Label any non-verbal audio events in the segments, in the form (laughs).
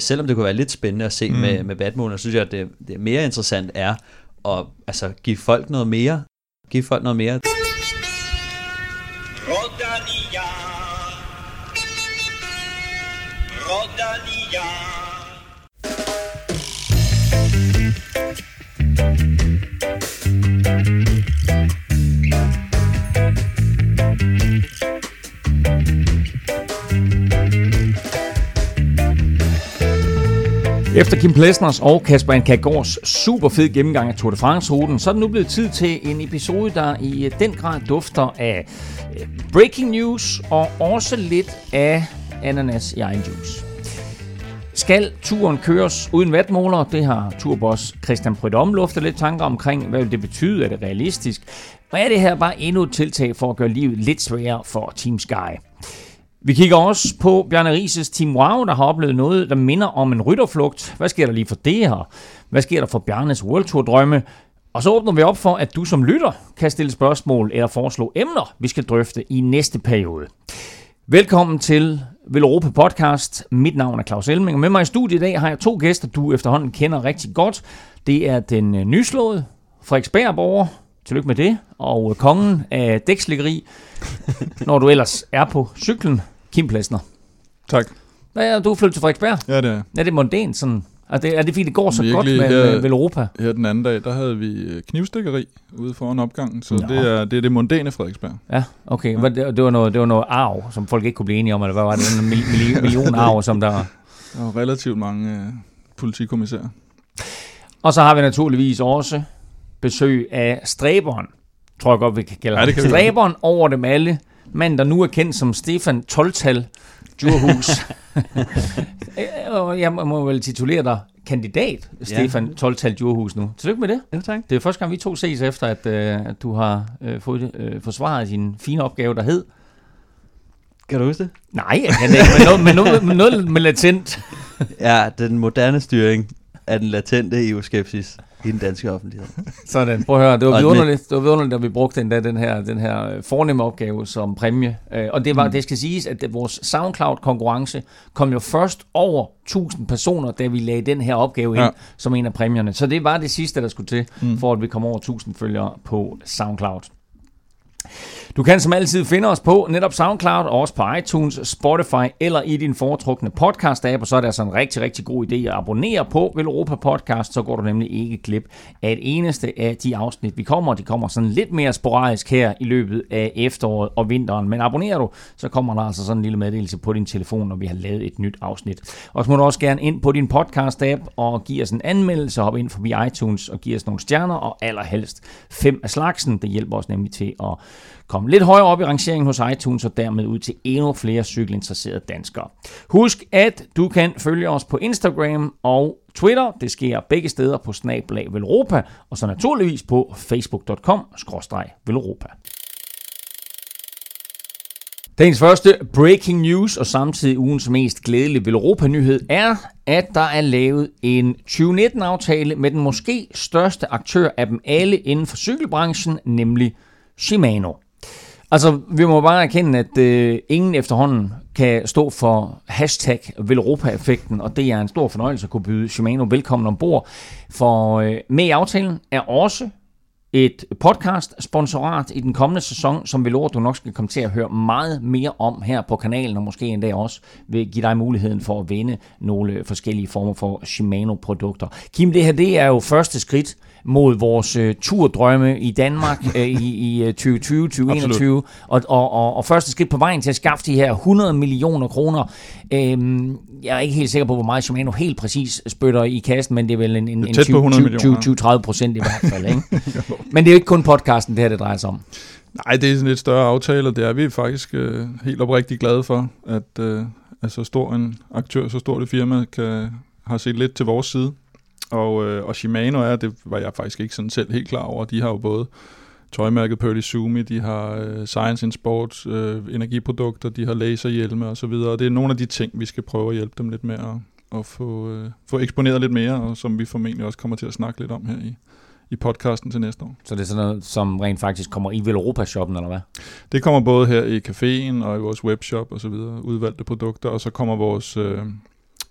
selvom det kunne være lidt spændende at se mm. med, med Batman, så synes jeg, at det, det mere interessant er at altså, give folk noget mere. Give folk noget mere. Rodania. Rodania. Efter Kim Plesners og Kasper Ankagårds super fed gennemgang af Tour de France-ruten, så er det nu blevet tid til en episode, der i øh, den grad dufter af øh, breaking news og også lidt af ananas i egen juice. Skal turen køres uden vatmåler? Det har turboss Christian Prydom luftet lidt tanker omkring. Hvad vil det betyde? Er det realistisk? Og er det her bare endnu et tiltag for at gøre livet lidt sværere for Team Sky? Vi kigger også på Bjarne Rises Team Wow, der har oplevet noget, der minder om en rytterflugt. Hvad sker der lige for det her? Hvad sker der for Bjarnes World Tour drømme? Og så åbner vi op for, at du som lytter kan stille spørgsmål eller foreslå emner, vi skal drøfte i næste periode. Velkommen til Vel Europa Podcast. Mit navn er Claus Elming, og med mig i studiet i dag har jeg to gæster, du efterhånden kender rigtig godt. Det er den øh, nyslåede Frederiksberg Tillykke med det. Og kongen af dækslæggeri, (laughs) når du ellers er på cyklen, Kim Plesner. Tak. Hvad er du flyttet til Frederiksberg? Ja, det er. Er det mondænt sådan? Er det, er det fordi, det går så godt med, her, med Europa? Her den anden dag, der havde vi øh, knivstikkeri ude foran opgangen, så det er, det er det mondæne Frederiksberg. Ja, okay. Ja. Det, det, var noget, det var noget arv, som folk ikke kunne blive enige om, eller hvad var det? En million, (laughs) million arv, som der... Der var relativt mange uh, politikommissærer. Og så har vi naturligvis også besøg af Stræberen, tror jeg godt, vi kan kalde ja, det kan Stræberen over dem alle. Mand, der nu er kendt som Stefan Toltal Djurhus. (laughs) (laughs) jeg må vel titulere dig kandidat, Stefan ja. Toltal Djurhus nu. Tillykke med det. Ja, tak. Det er første gang, vi to ses efter, at, uh, at du har uh, fået uh, forsvaret din fine opgave, der hed... Kan du huske det? Nej, jeg kan ikke, men noget, men noget, med, noget med latent. (laughs) ja, den moderne styring af den latente EU-skepsis i den danske offentlighed. (laughs) Sådan, prøv at høre. Det var vidunderligt, det var vidunderligt at vi brugte den, der, den her, den her øh, fornemme opgave som præmie. Øh, og det, var, mm. det skal siges, at vores SoundCloud-konkurrence kom jo først over 1000 personer, da vi lagde den her opgave ind ja. som en af præmierne. Så det var det sidste, der skulle til, mm. for at vi kom over 1000 følgere på SoundCloud. Du kan som altid finde os på netop SoundCloud og også på iTunes, Spotify eller i din foretrukne podcast-app, og så er det altså en rigtig, rigtig god idé at abonnere på Vel Europa Podcast, så går du nemlig ikke glip af et eneste af de afsnit, vi kommer. De kommer sådan lidt mere sporadisk her i løbet af efteråret og vinteren, men abonnerer du, så kommer der altså sådan en lille meddelelse på din telefon, når vi har lavet et nyt afsnit. Og så må du også gerne ind på din podcast-app og give os en anmeldelse, hop ind forbi iTunes og give os nogle stjerner, og allerhelst fem af slagsen. Det hjælper os nemlig til at komme lidt højere op i rangeringen hos iTunes og dermed ud til endnu flere cykelinteresserede danskere. Husk, at du kan følge os på Instagram og Twitter. Det sker begge steder på Snablag Velropa, og så naturligvis på facebook.com-velropa. Dagens første breaking news og samtidig ugens mest glædelige Velropa-nyhed er, at der er lavet en 2019-aftale med den måske største aktør af dem alle inden for cykelbranchen, nemlig Shimano. Altså, vi må bare erkende, at øh, ingen efterhånden kan stå for hashtag Velropa-effekten, og det er en stor fornøjelse at kunne byde Shimano velkommen ombord. For øh, med i aftalen er også et podcast-sponsorat i den kommende sæson, som vi lover, du nok skal komme til at høre meget mere om her på kanalen, og måske endda også vil give dig muligheden for at vinde nogle øh, forskellige former for Shimano-produkter. Kim, det her det er jo første skridt mod vores uh, turdrømme i Danmark uh, (laughs) i, i 2020-2021, og, og, og, og første skridt på vejen til at skaffe de her 100 millioner kroner. Uh, jeg er ikke helt sikker på, hvor meget Shimano helt præcis spytter i kassen, men det er vel en, en, en 20-30 procent i hvert fald. Ikke? (laughs) men det er jo ikke kun podcasten, det her det drejer sig om. Nej, det er sådan et større aftale, og det er vi faktisk uh, helt oprigtigt glade for, at, uh, at så stor en aktør, så stort et firma, kan, har set lidt til vores side. Og, øh, og Shimano er, det var jeg faktisk ikke sådan selv helt klar over, de har jo både tøjmærket Pearly Sumi, de har øh, Science in Sport, øh, energiprodukter, de har laserhjelme og så videre. Og det er nogle af de ting, vi skal prøve at hjælpe dem lidt med at, at få, øh, få eksponeret lidt mere, og som vi formentlig også kommer til at snakke lidt om her i, i podcasten til næste år. Så det er sådan noget, som rent faktisk kommer i Velropa-shoppen, eller hvad? Det kommer både her i caféen og i vores webshop og så videre, udvalgte produkter, og så kommer vores... Øh,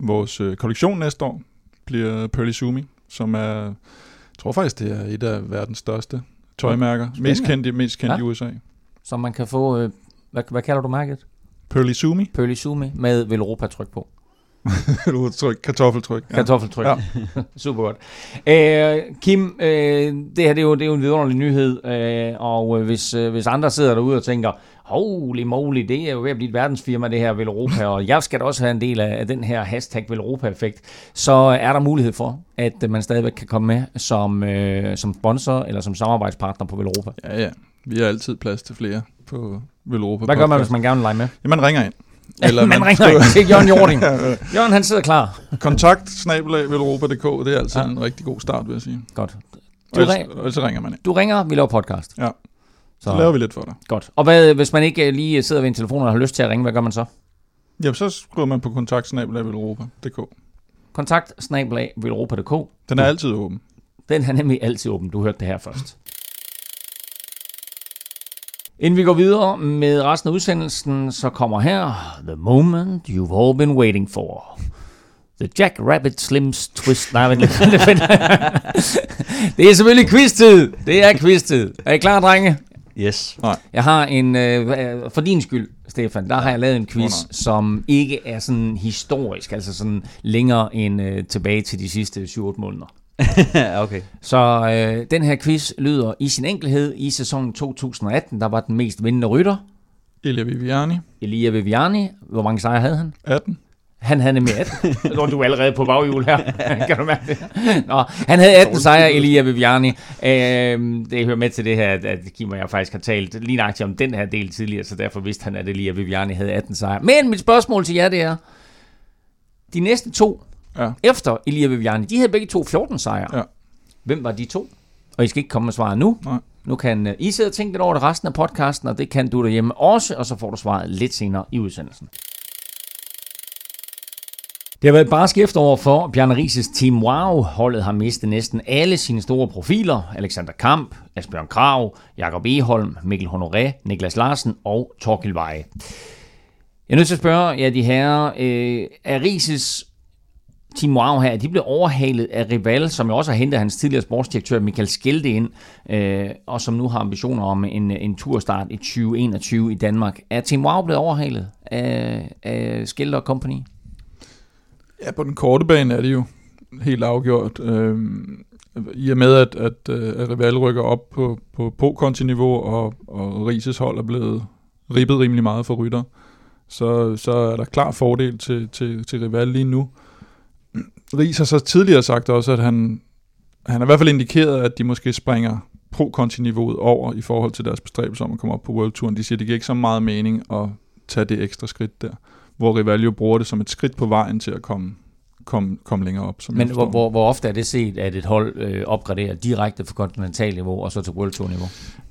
vores øh, kollektion næste år bliver Pearly Sumi, som er, jeg tror faktisk, det er et af verdens største tøjmærker. Spændende. Mest kendt, i- mest kendt Ja. i USA. Som man kan få, øh, hvad, hvad kalder du mærket? Pearly Sumi, Pearly Sumi med Velropa-tryk på. (laughs) tryk, kartoffeltryk. Ja. Kartoffeltryk. Ja. (laughs) Ja. Super godt. Øh, Kim, øh, det her det er, jo, det er jo en vidunderlig nyhed, øh, og øh, hvis, øh, hvis andre sidder derude og tænker, holy moly, det er jo ved at blive et verdensfirma, det her Velropa, og jeg skal da også have en del af, af den her hashtag Velropa-effekt, så er der mulighed for, at øh, man stadigvæk kan komme med som, øh, som sponsor eller som samarbejdspartner på Velropa. Ja, ja. Vi har altid plads til flere på Velropa Hvad gør man, hvis man gerne vil lege med? Jamen, man ringer ind. (laughs) Eller man, man ringer ikke til Jørgen Jording. (laughs) Jørgen, han sidder klar. Kontakt snabelag velropa.dk, det er altid Ja. ja. en rigtig god start, vil jeg sige. Godt. Og Du, ellers, ring, og så ringer man ind. du ringer, vi laver podcast. Ja. Så laver vi lidt for dig. Godt. Og hvad, hvis man ikke øh, lige sidder ved en telefon og har lyst til at ringe, hvad gør man så? Jamen, så skriver man på kontakt snabelag velropa.dk. Kontakt snablag velropa.dk. Den er altid åben. Den er nemlig altid åben. Du hørte det her først. Inden vi går videre med resten af udsendelsen, så kommer her The Moment You've All Been Waiting For. The Jack Rabbit Slims Twist. Nej, lidt. (laughs) det er selvfølgelig quiz-tid. Det er quiz-tid. Er I klar, drenge? Yes. Jeg har en, øh, for din skyld, Stefan, der har jeg lavet en quiz, nej. som ikke er sådan historisk, altså sådan længere end øh, tilbage til de sidste 7-8 måneder. (laughs) okay. Så øh, den her quiz lyder i sin enkelhed i sæsonen 2018, der var den mest vindende rytter, Elia Viviani, Elia Viviani. Hvor mange sejre havde han? 18. Han havde nemlig 18. Nå, (laughs) du er allerede på baghjul her. (laughs) kan du mærke det? Nå, han havde 18 sejre, Elia Viviani. Øh, det hører med til det her, at- Kim og jeg faktisk har talt lige nøjagtigt om den her del tidligere, så derfor vidste han, at Elia Viviani havde 18 sejre. Men mit spørgsmål til jer, det er, de næste to, Ja. efter Elia Viviani, de havde begge to 14 sejre. Ja. Hvem var de to? Og I skal ikke komme med svaret nu. Nej. Nu kan øh, I sidde og tænke lidt over det resten af podcasten, og det kan du derhjemme også, og så får du svaret lidt senere i udsendelsen. Det har været et barsk efterår for Bjarne Rises Team Wow. Holdet har mistet næsten alle sine store profiler. Alexander Kamp, Asbjørn Krav, Jakob Eholm, Mikkel Honoré, Niklas Larsen og Torkil Veje. Jeg er nødt til at spørge jer, de her, øh, er Rises Team Wow her, de blev overhalet af Rival, som jo også har hentet hans tidligere sportsdirektør Michael Skelte ind, øh, og som nu har ambitioner om en, en turstart i 2021 i Danmark. Er Team Wow blevet overhalet af, af Skelte og Company? Ja, på den korte bane er det jo helt afgjort. Øh, I og med, at, at, øh, at Rival rykker op på, på Pokonti-niveau, og, og Rises hold er blevet ribbet rimelig meget for rytter, så, så er der klar fordel til, til, til Rival lige nu. Ries har så tidligere sagt også, at han, han har i hvert fald indikeret, at de måske springer pro-konti-niveauet over i forhold til deres bestræbelser om at komme op på World Touren. De siger, at det giver ikke så meget mening at tage det ekstra skridt der hvor Rivalio bruger det som et skridt på vejen til at komme, komme, komme længere op. Som Men hvor, hvor, hvor ofte er det set, at et hold øh, opgraderer direkte fra kontinentalniveau og så til World Tour niveau?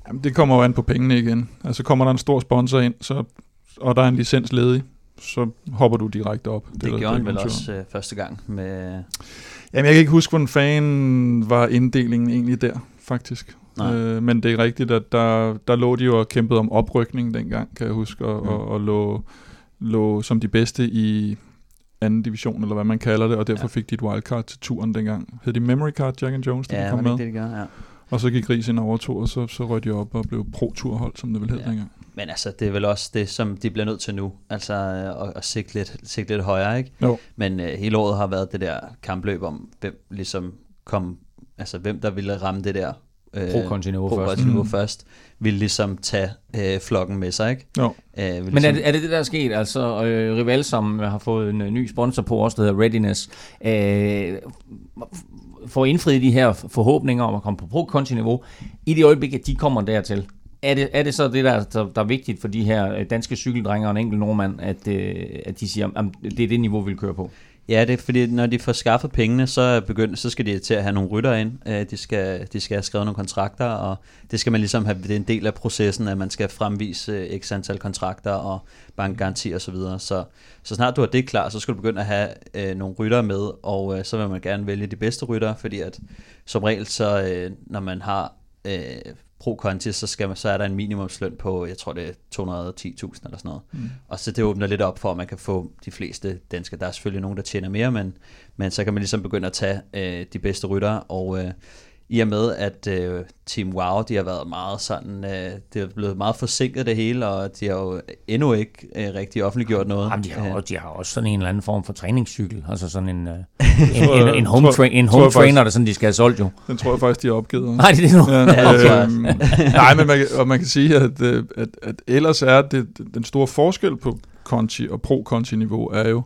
Jamen, det kommer jo an på pengene igen. Altså kommer der en stor sponsor ind, så, og der er en licens ledig, så hopper du direkte op. Det, det gjorde han vel også øh, første gang med... Jamen, jeg kan ikke huske, hvordan fan var inddelingen egentlig der, faktisk. Nej. Øh, men det er rigtigt, at der, der lå de jo og kæmpede om oprykning dengang, kan jeg huske, og, Mm. og, og lå, lå som de bedste i anden division, eller hvad man kalder det, og derfor Ja. fik de et wildcard til turen dengang. Hed de Memory Card, Jack and Jones, da de Ja, kom med? det det, de gør? Ja. Og så gik Ries ind og overtog, og så, så røg de op og blev pro-turhold, som det vel hed Ja. ja. dengang. Men altså, det er vel også det, som de bliver nødt til nu. Altså, øh, at, at sigte, lidt, sigte lidt højere, ikke? Jo. Men øh, hele året har været det der kampløb om, hvem ligesom kom... Altså, hvem der ville ramme det der... Øh, Pro-konti-niveau først. pro-konti-niveau Mm. først, ville ligesom tage øh, flokken med sig, ikke? Jo. Øh, ville Men er ligesom, det, er det det, der er sket? Altså, øh, Rival, som har fået en øh, ny sponsor på, også der hedder Readiness, øh, får indfriet de her forhåbninger om at komme på pro-konti-niveau. I det øjeblik, at de kommer dertil, er det, er det så det, der, der, der er vigtigt for de her øh, danske cykeldrenge og en enkelt nordmand, at, øh, at de siger, at det er det niveau, vi vil køre på? Ja, det er fordi, når de får skaffet pengene, så, er begyndt, så skal de til at have nogle rytter ind. Øh, de skal, de skal have skrevet nogle kontrakter, og det skal man ligesom have, det er en del af processen, at man skal fremvise øh, x antal kontrakter og bankgaranti og så videre. Så, så snart du har det klar, så skal du begynde at have øh, nogle rytter med, og øh, så vil man gerne vælge de bedste rytter, fordi at som regel så, øh, når man har øh, pro Conti, så, skal man, så er der en minimumsløn på, jeg tror det er 210.000 eller sådan noget. Mm. Og så det åbner lidt op for, at man kan få de fleste danskere. Der er selvfølgelig nogen, der tjener mere, men, men så kan man ligesom begynde at tage øh, de bedste ryttere, og øh, i og med, at øh, Team Wow, de har været meget sådan, øh, det er blevet meget forsinket det hele, og de har jo endnu ikke øh, rigtig offentliggjort noget. Jamen, de, har, øh. de har også sådan en eller anden form for træningscykel, altså sådan en, øh, (laughs) en, en, en, home, tra- en home trainer, faktisk, der sådan, de skal have solgt jo. Den tror jeg faktisk, de har opgivet. (laughs) Nej, det er det nu. Ja, ja, øh, (laughs) nej, men man, og man kan sige, at, øh, at, at ellers er det, den store forskel på Conti og pro-Conti-niveau er jo,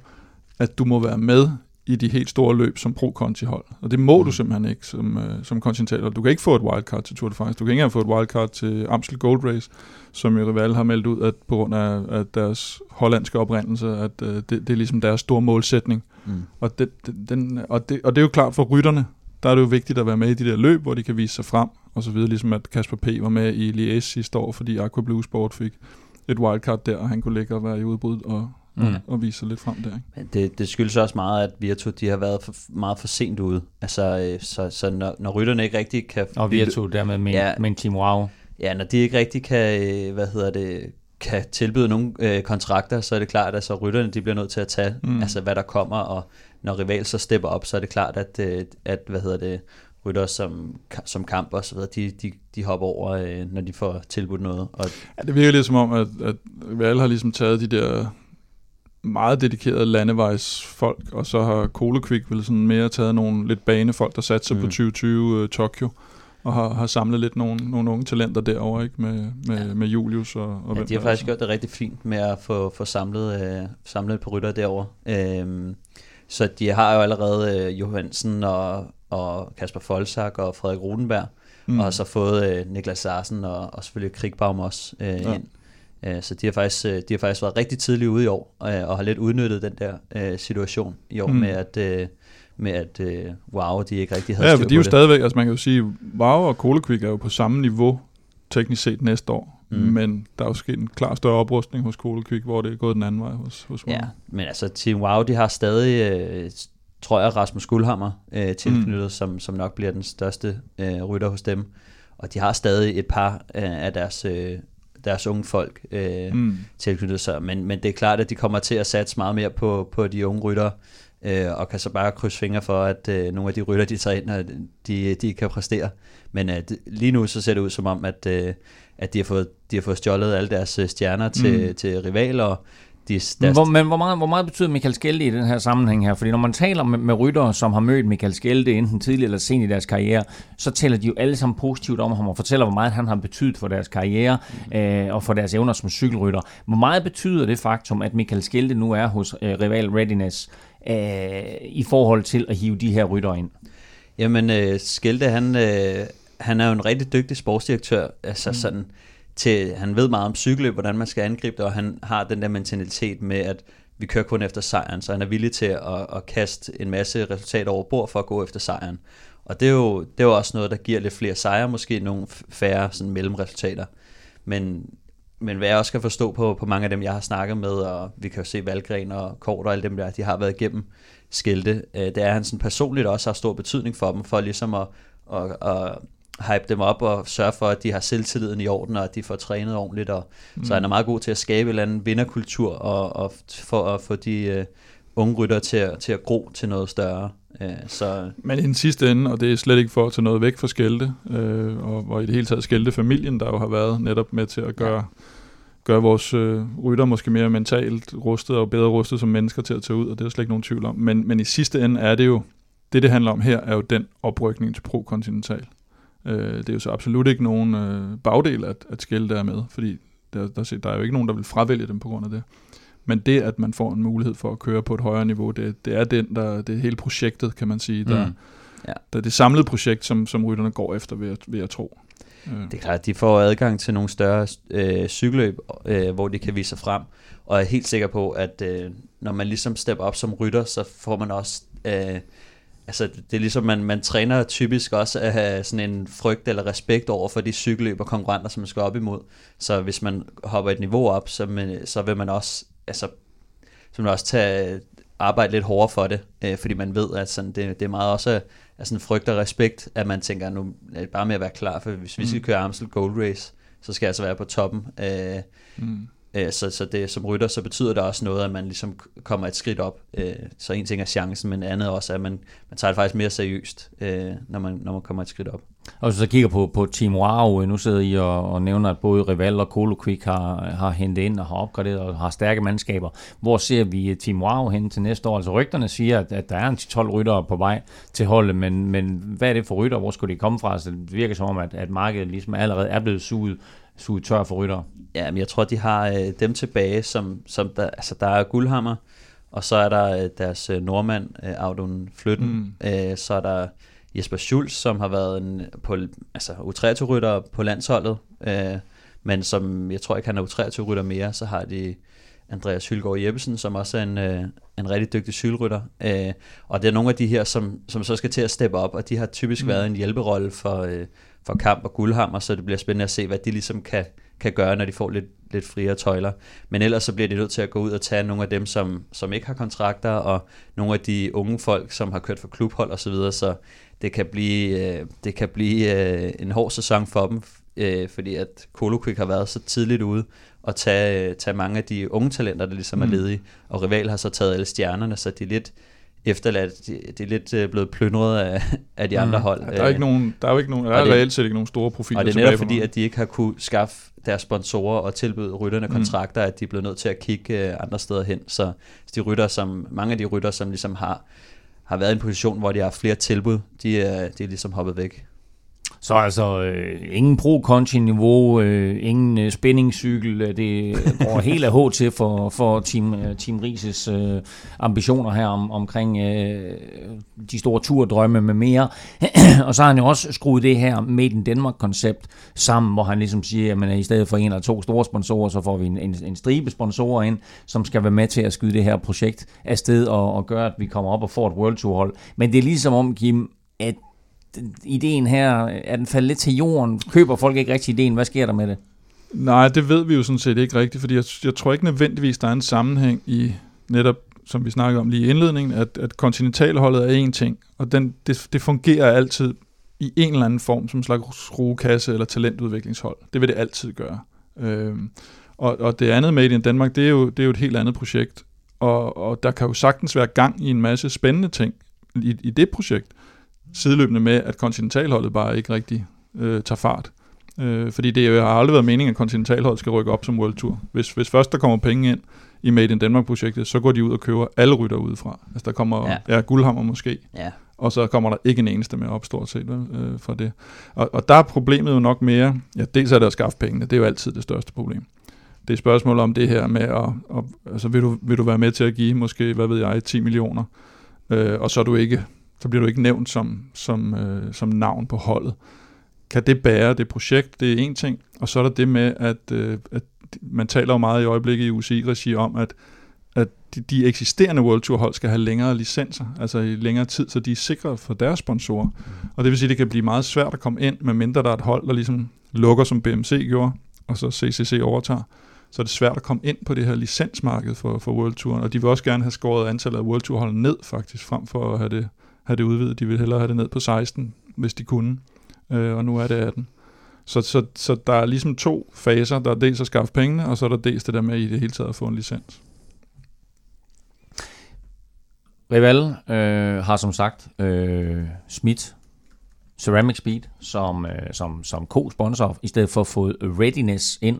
at du må være med i de helt store løb som pro-conti-hold. Og det må mm. du simpelthen ikke som, uh, som kontinentaler. Du kan ikke få et wildcard til Tour de France. Du kan ikke engang få et wildcard til Amstel Gold Race, som jo Rival har meldt ud, at på grund af at deres hollandske oprindelse, at uh, det, det er ligesom deres store målsætning. Mm. Og, det, den, og, det, og det er jo klart for rytterne, der er det jo vigtigt at være med i de der løb, hvor de kan vise sig frem, og så videre, ligesom at Kasper P. var med i Liège sidste år, fordi Aqua Blue Sport fik et wildcard der, og han kunne ligge og være i udbrud og, mm. og vise sig lidt frem der. Ikke? Men det, det skyldes også meget, at Virtu de har været for, meget for sent ude. Altså, øh, så, så når, når rytterne ikke rigtig kan... Og Virtu dermed med, ja, med en Team Wow. Ja, når de ikke rigtig kan, øh, hvad hedder det, kan tilbyde nogle øh, kontrakter, så er det klart, at så rytterne de bliver nødt til at tage, mm. altså hvad der kommer, og når rival så stepper op, så er det klart, at, øh, at hvad hedder det, rytter som, som kamp og så videre, de, de, de hopper over, øh, når de får tilbudt noget. Og ja, det virker lidt som om, at, at Rival har ligesom taget de der meget dedikerede landevejsfolk, og så har Kolekvik vel sådan mere taget nogle lidt banefolk, der satte sig mm. på 2020 uh, øh, Tokyo, og har, har samlet lidt nogle, nogle unge talenter derovre, ikke? Med, med, ja. med Julius og, og ja, de har faktisk altså. gjort det rigtig fint med at få, få samlet, uh, samlet på rytter derovre. Um, så de har jo allerede uh, Johansen og, og Kasper Folsak og Frederik Rudenberg, mm. og har så fået uh, Niklas Sarsen og, og selvfølgelig Krigbaum også uh, ja. ind. Øh, så de har, faktisk, øh, de har faktisk været rigtig tidligt ude i år, øh, og har lidt udnyttet den der situation i år mm. med at med at wow, de ikke rigtig havde Ja, for de er jo stadigvæk, altså man kan jo sige, wow og Kolekvik er jo på samme niveau teknisk set næste år. Mm. Men der er jo sket en klar større oprustning hos Kolekvik, hvor det er gået den anden vej hos, hos Wow. Ja, men altså Team Wow, de har stadig, tror jeg, Rasmus Guldhammer øh, tilknyttet, mm. som, som nok bliver den største øh, rytter hos dem. Og de har stadig et par øh, af deres øh, deres unge folk øh, mm. tilknyttet sig. Men, men det er klart, at de kommer til at satse meget mere på, på de unge rytter, øh, og kan så bare krydse fingre for, at øh, nogle af de rytter, de tager ind, de, de kan præstere. Men øh, lige nu så ser det ud som om, at, øh, at de, har fået, de har fået stjålet alle deres øh, stjerner til, mm. til rivaler, de men, hvor, men hvor meget, hvor meget betyder Michael Skelte i den her sammenhæng her? Fordi når man taler med, med ryttere, som har mødt Michael Skelte enten tidligere eller sent i deres karriere, så taler de jo alle sammen positivt om ham og fortæller, hvor meget han har betydet for deres karriere øh, og for deres evner som cykelrytter. Hvor meget betyder det faktum, at Michael Skelte nu er hos øh, Rival Readiness øh, i forhold til at hive de her ryttere ind? Jamen, øh, Skelte, han, øh, han er jo en rigtig dygtig sportsdirektør. Altså mm. sådan til, han ved meget om cykelløb, hvordan man skal angribe det, og han har den der mentalitet med, at vi kører kun efter sejren, så han er villig til at, at kaste en masse resultater over bord for at gå efter sejren. Og det er, jo, det er jo også noget, der giver lidt flere sejre, måske nogle færre sådan mellemresultater. Men, men hvad jeg også kan forstå på, på mange af dem, jeg har snakket med, og vi kan jo se Valgren og Kort og alle dem der, de har været igennem skilte, øh, det er, at han sådan personligt også har stor betydning for dem, for ligesom at, at, at hype dem op og sørge for, at de har selvtilliden i orden, og at de får trænet ordentligt. Og, mm. Så han er meget god til at skabe en eller anden vinderkultur, og, og for at få de uh, unge rytter til at, til at gro til noget større. Uh, så... Men i den sidste ende, og det er slet ikke for at tage noget væk fra Skælte, uh, og, og i det hele taget Skælte familien, der jo har været netop med til at gøre, ja. gøre vores uh, rytter måske mere mentalt rustet og bedre rustet som mennesker til at tage ud, og det er der slet ikke nogen tvivl om. Men, men i sidste ende er det jo, det det handler om her, er jo den oprykning til pro-kontinental. Øh, det er jo så absolut ikke nogen øh, bagdel, at, at skille der med, fordi der, der, der er jo ikke nogen, der vil fravælge dem på grund af det. Men det, at man får en mulighed for at køre på et højere niveau, det, det er den, der, det er hele projektet, kan man sige, der, mm. ja. der er det samlede projekt, som, som rytterne går efter, ved ved at tro. Øh. Det er klart, at de får adgang til nogle større øh, cykelløb, øh, hvor de kan vise sig frem, og er helt sikker på, at øh, når man ligesom stepper op som rytter, så får man også øh, altså det er ligesom, man, man træner typisk også at have sådan en frygt eller respekt over for de cykelløb og konkurrenter, som man skal op imod. Så hvis man hopper et niveau op, så, man, så vil man også, altså, så vil man også tage arbejde lidt hårdere for det, øh, fordi man ved, at sådan, det, det er meget også af sådan frygt og respekt, at man tænker, nu er bare med at være klar, for hvis vi skal mm. køre Amstel Gold Race, så skal jeg altså være på toppen. Øh, mm. Øh, så, så det som rytter, så betyder det også noget, at man ligesom kommer et skridt op. Øh, så en ting er chancen, men andet også, at man, man tager det faktisk mere seriøst, øh, når, man, når man kommer et skridt op. Og hvis så kigger på, på Team Wow, nu sidder I og, og nævner, at både Rival og Colo Quick har, har hentet ind og har opgraderet og har stærke mandskaber. Hvor ser vi Team Wow hen til næste år? Altså rygterne siger, at, at der er en 12 ryttere på vej til holdet, men, men hvad er det for rytter? Hvor skulle de komme fra? Så det virker som om, at, at markedet ligesom allerede er blevet suget, suget tør for ryttere. Ja, men jeg tror, de har øh, dem tilbage, som, som der, altså der er Guldhammer, og så er der øh, deres øh, nordmand, øh, Audun Flytten, mm. øh, så er der Jesper Schulz, som har været en, på, altså U23-rytter på landsholdet, øh, men som jeg tror ikke, han er U23-rytter mere, så har de Andreas Hylgaard Jeppesen, som også er en, øh, en rigtig dygtig cykelrytter. Øh, og det er nogle af de her, som, som så skal til at steppe op, og de har typisk mm. været en hjælperolle for, øh, for Kamp og Guldhammer, så det bliver spændende at se, hvad de ligesom kan, kan gøre, når de får lidt, lidt friere tøjler. Men ellers så bliver de nødt til at gå ud og tage nogle af dem, som, som ikke har kontrakter, og nogle af de unge folk, som har kørt for klubhold og så videre, så det kan blive, øh, det kan blive øh, en hård sæson for dem, øh, fordi at Quick har været så tidligt ude og tage, tage mange af de unge talenter, der ligesom mm. er ledige, og Rival har så taget alle stjernerne, så de er lidt efterladt, de, de er lidt øh, blevet plyndret af, af de mm. andre hold. Ja, der er, ikke nogen, der er jo ikke nogen, der er det, reelt set ikke nogen store profiler Og det er netop fordi, at de ikke har kunne skaffe deres sponsorer og tilbyde rytterne mm. kontrakter, at de er blevet nødt til at kigge andre steder hen. Så de rytter, som, mange af de rytter, som ligesom har har været i en position, hvor de har flere tilbud, de er, de er ligesom hoppet væk. Så altså øh, ingen pro-conti-niveau, øh, ingen øh, spændingscykel, øh, det går (laughs) helt af H til for, for Team, øh, Team Rises øh, ambitioner her om, omkring øh, de store turdrømme med mere. (clears throat) og så har han jo også skruet det her Made in Denmark-koncept sammen, hvor han ligesom siger, at i stedet for en eller to store sponsorer, så får vi en, en, en stribe sponsorer ind, som skal være med til at skyde det her projekt afsted og, og gøre, at vi kommer op og får et World Tour hold. Men det er ligesom om, Kim, at ideen her, er den faldet lidt til jorden? Køber folk ikke rigtig ideen? Hvad sker der med det? Nej, det ved vi jo sådan set ikke rigtigt, fordi jeg, jeg tror ikke nødvendigvis, der er en sammenhæng i netop, som vi snakkede om lige i indledningen, at, at kontinentalholdet er en ting, og den, det, det fungerer altid i en eller anden form som en slags rugekasse eller talentudviklingshold. Det vil det altid gøre. Øhm, og, og det andet Made in Danmark, det er jo, det er jo et helt andet projekt, og, og der kan jo sagtens være gang i en masse spændende ting i, i det projekt sideløbende med, at kontinentalholdet bare ikke rigtig øh, tager fart. Øh, fordi det har aldrig været meningen, at kontinentalholdet skal rykke op som World Tour. Hvis, hvis først der kommer penge ind i Made in Denmark-projektet, så går de ud og køber alle rytter udefra. Altså der kommer ja. Ja, Guldhammer måske, ja. og så kommer der ikke en eneste mere op stort set øh, fra det. Og, og der er problemet jo nok mere, ja dels er det at skaffe pengene, det er jo altid det største problem. Det er spørgsmål om det her med, at, at altså vil du, vil du være med til at give måske, hvad ved jeg, 10 millioner, øh, og så er du ikke så bliver du ikke nævnt som, som, øh, som navn på holdet. Kan det bære det projekt? Det er en ting. Og så er der det med, at, øh, at man taler jo meget i øjeblikket i UCI-regi om, at, at de, de eksisterende World Tour hold skal have længere licenser, altså i længere tid, så de er sikre for deres sponsorer. Og det vil sige, at det kan blive meget svært at komme ind, medmindre der er et hold, der ligesom lukker, som BMC gjorde, og så CCC overtager så er det svært at komme ind på det her licensmarked for, for World Tour, og de vil også gerne have skåret antallet af World Tour hold ned faktisk, frem for at have det have det udvidet. De ville hellere have det ned på 16, hvis de kunne. Øh, og nu er det 18. Så, så, så der er ligesom to faser. Der er dels at skaffe pengene, og så er der dels det der med i det hele taget at få en licens. Rival øh, har som sagt øh, smidt Ceramic Speed som, øh, som, som co-sponsor, i stedet for at få Readiness ind,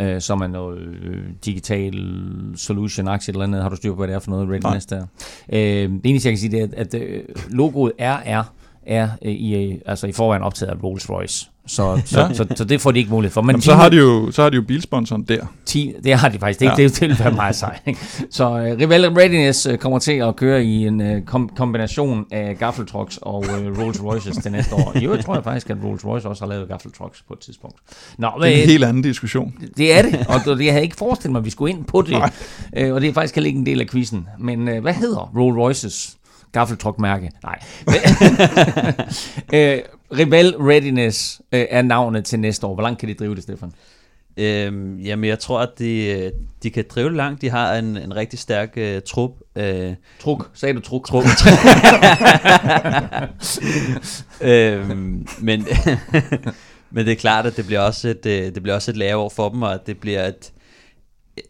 øh, som er noget øh, digital solution aktie eller andet. Har du styr på, hvad det er for noget Readiness Nej. der? Øh, det eneste, jeg kan sige, det er, at, at øh, logoet RR er øh, i, altså i forvejen optaget af Rolls Royce. Så, så, ja. så, så, så det får de ikke mulighed for. Men Jamen, så, har de jo, så har de jo bilsponsoren der. Ti, det har de faktisk. Det, ja. det, det vil være meget sejt. Så uh, Rival Readiness uh, kommer til at køre i en uh, kom, kombination af gaffeltrucks og uh, Rolls Royces til næste år. I øvrigt tror jeg faktisk, at Rolls Royce også har lavet gaffeltrucks på et tidspunkt. Nå, det er en helt anden diskussion. Det er det, og det, jeg havde ikke forestillet mig, at vi skulle ind på det. Uh, og det er faktisk heller ikke en del af quizzen. Men uh, hvad hedder Rolls Royces gaffeltruck-mærke? Nej. uh, (laughs) Rebel Readiness øh, er navnet til næste år. Hvor langt kan de drive det, Stefan? Øhm, jamen, jeg tror, at de, de kan drive det langt. De har en, en rigtig stærk uh, trup. Uh, truk, sagde du truk? Truk. (laughs) øhm, men, (laughs) men det er klart, at det bliver også et, det bliver også et lavere for dem, og det bliver et,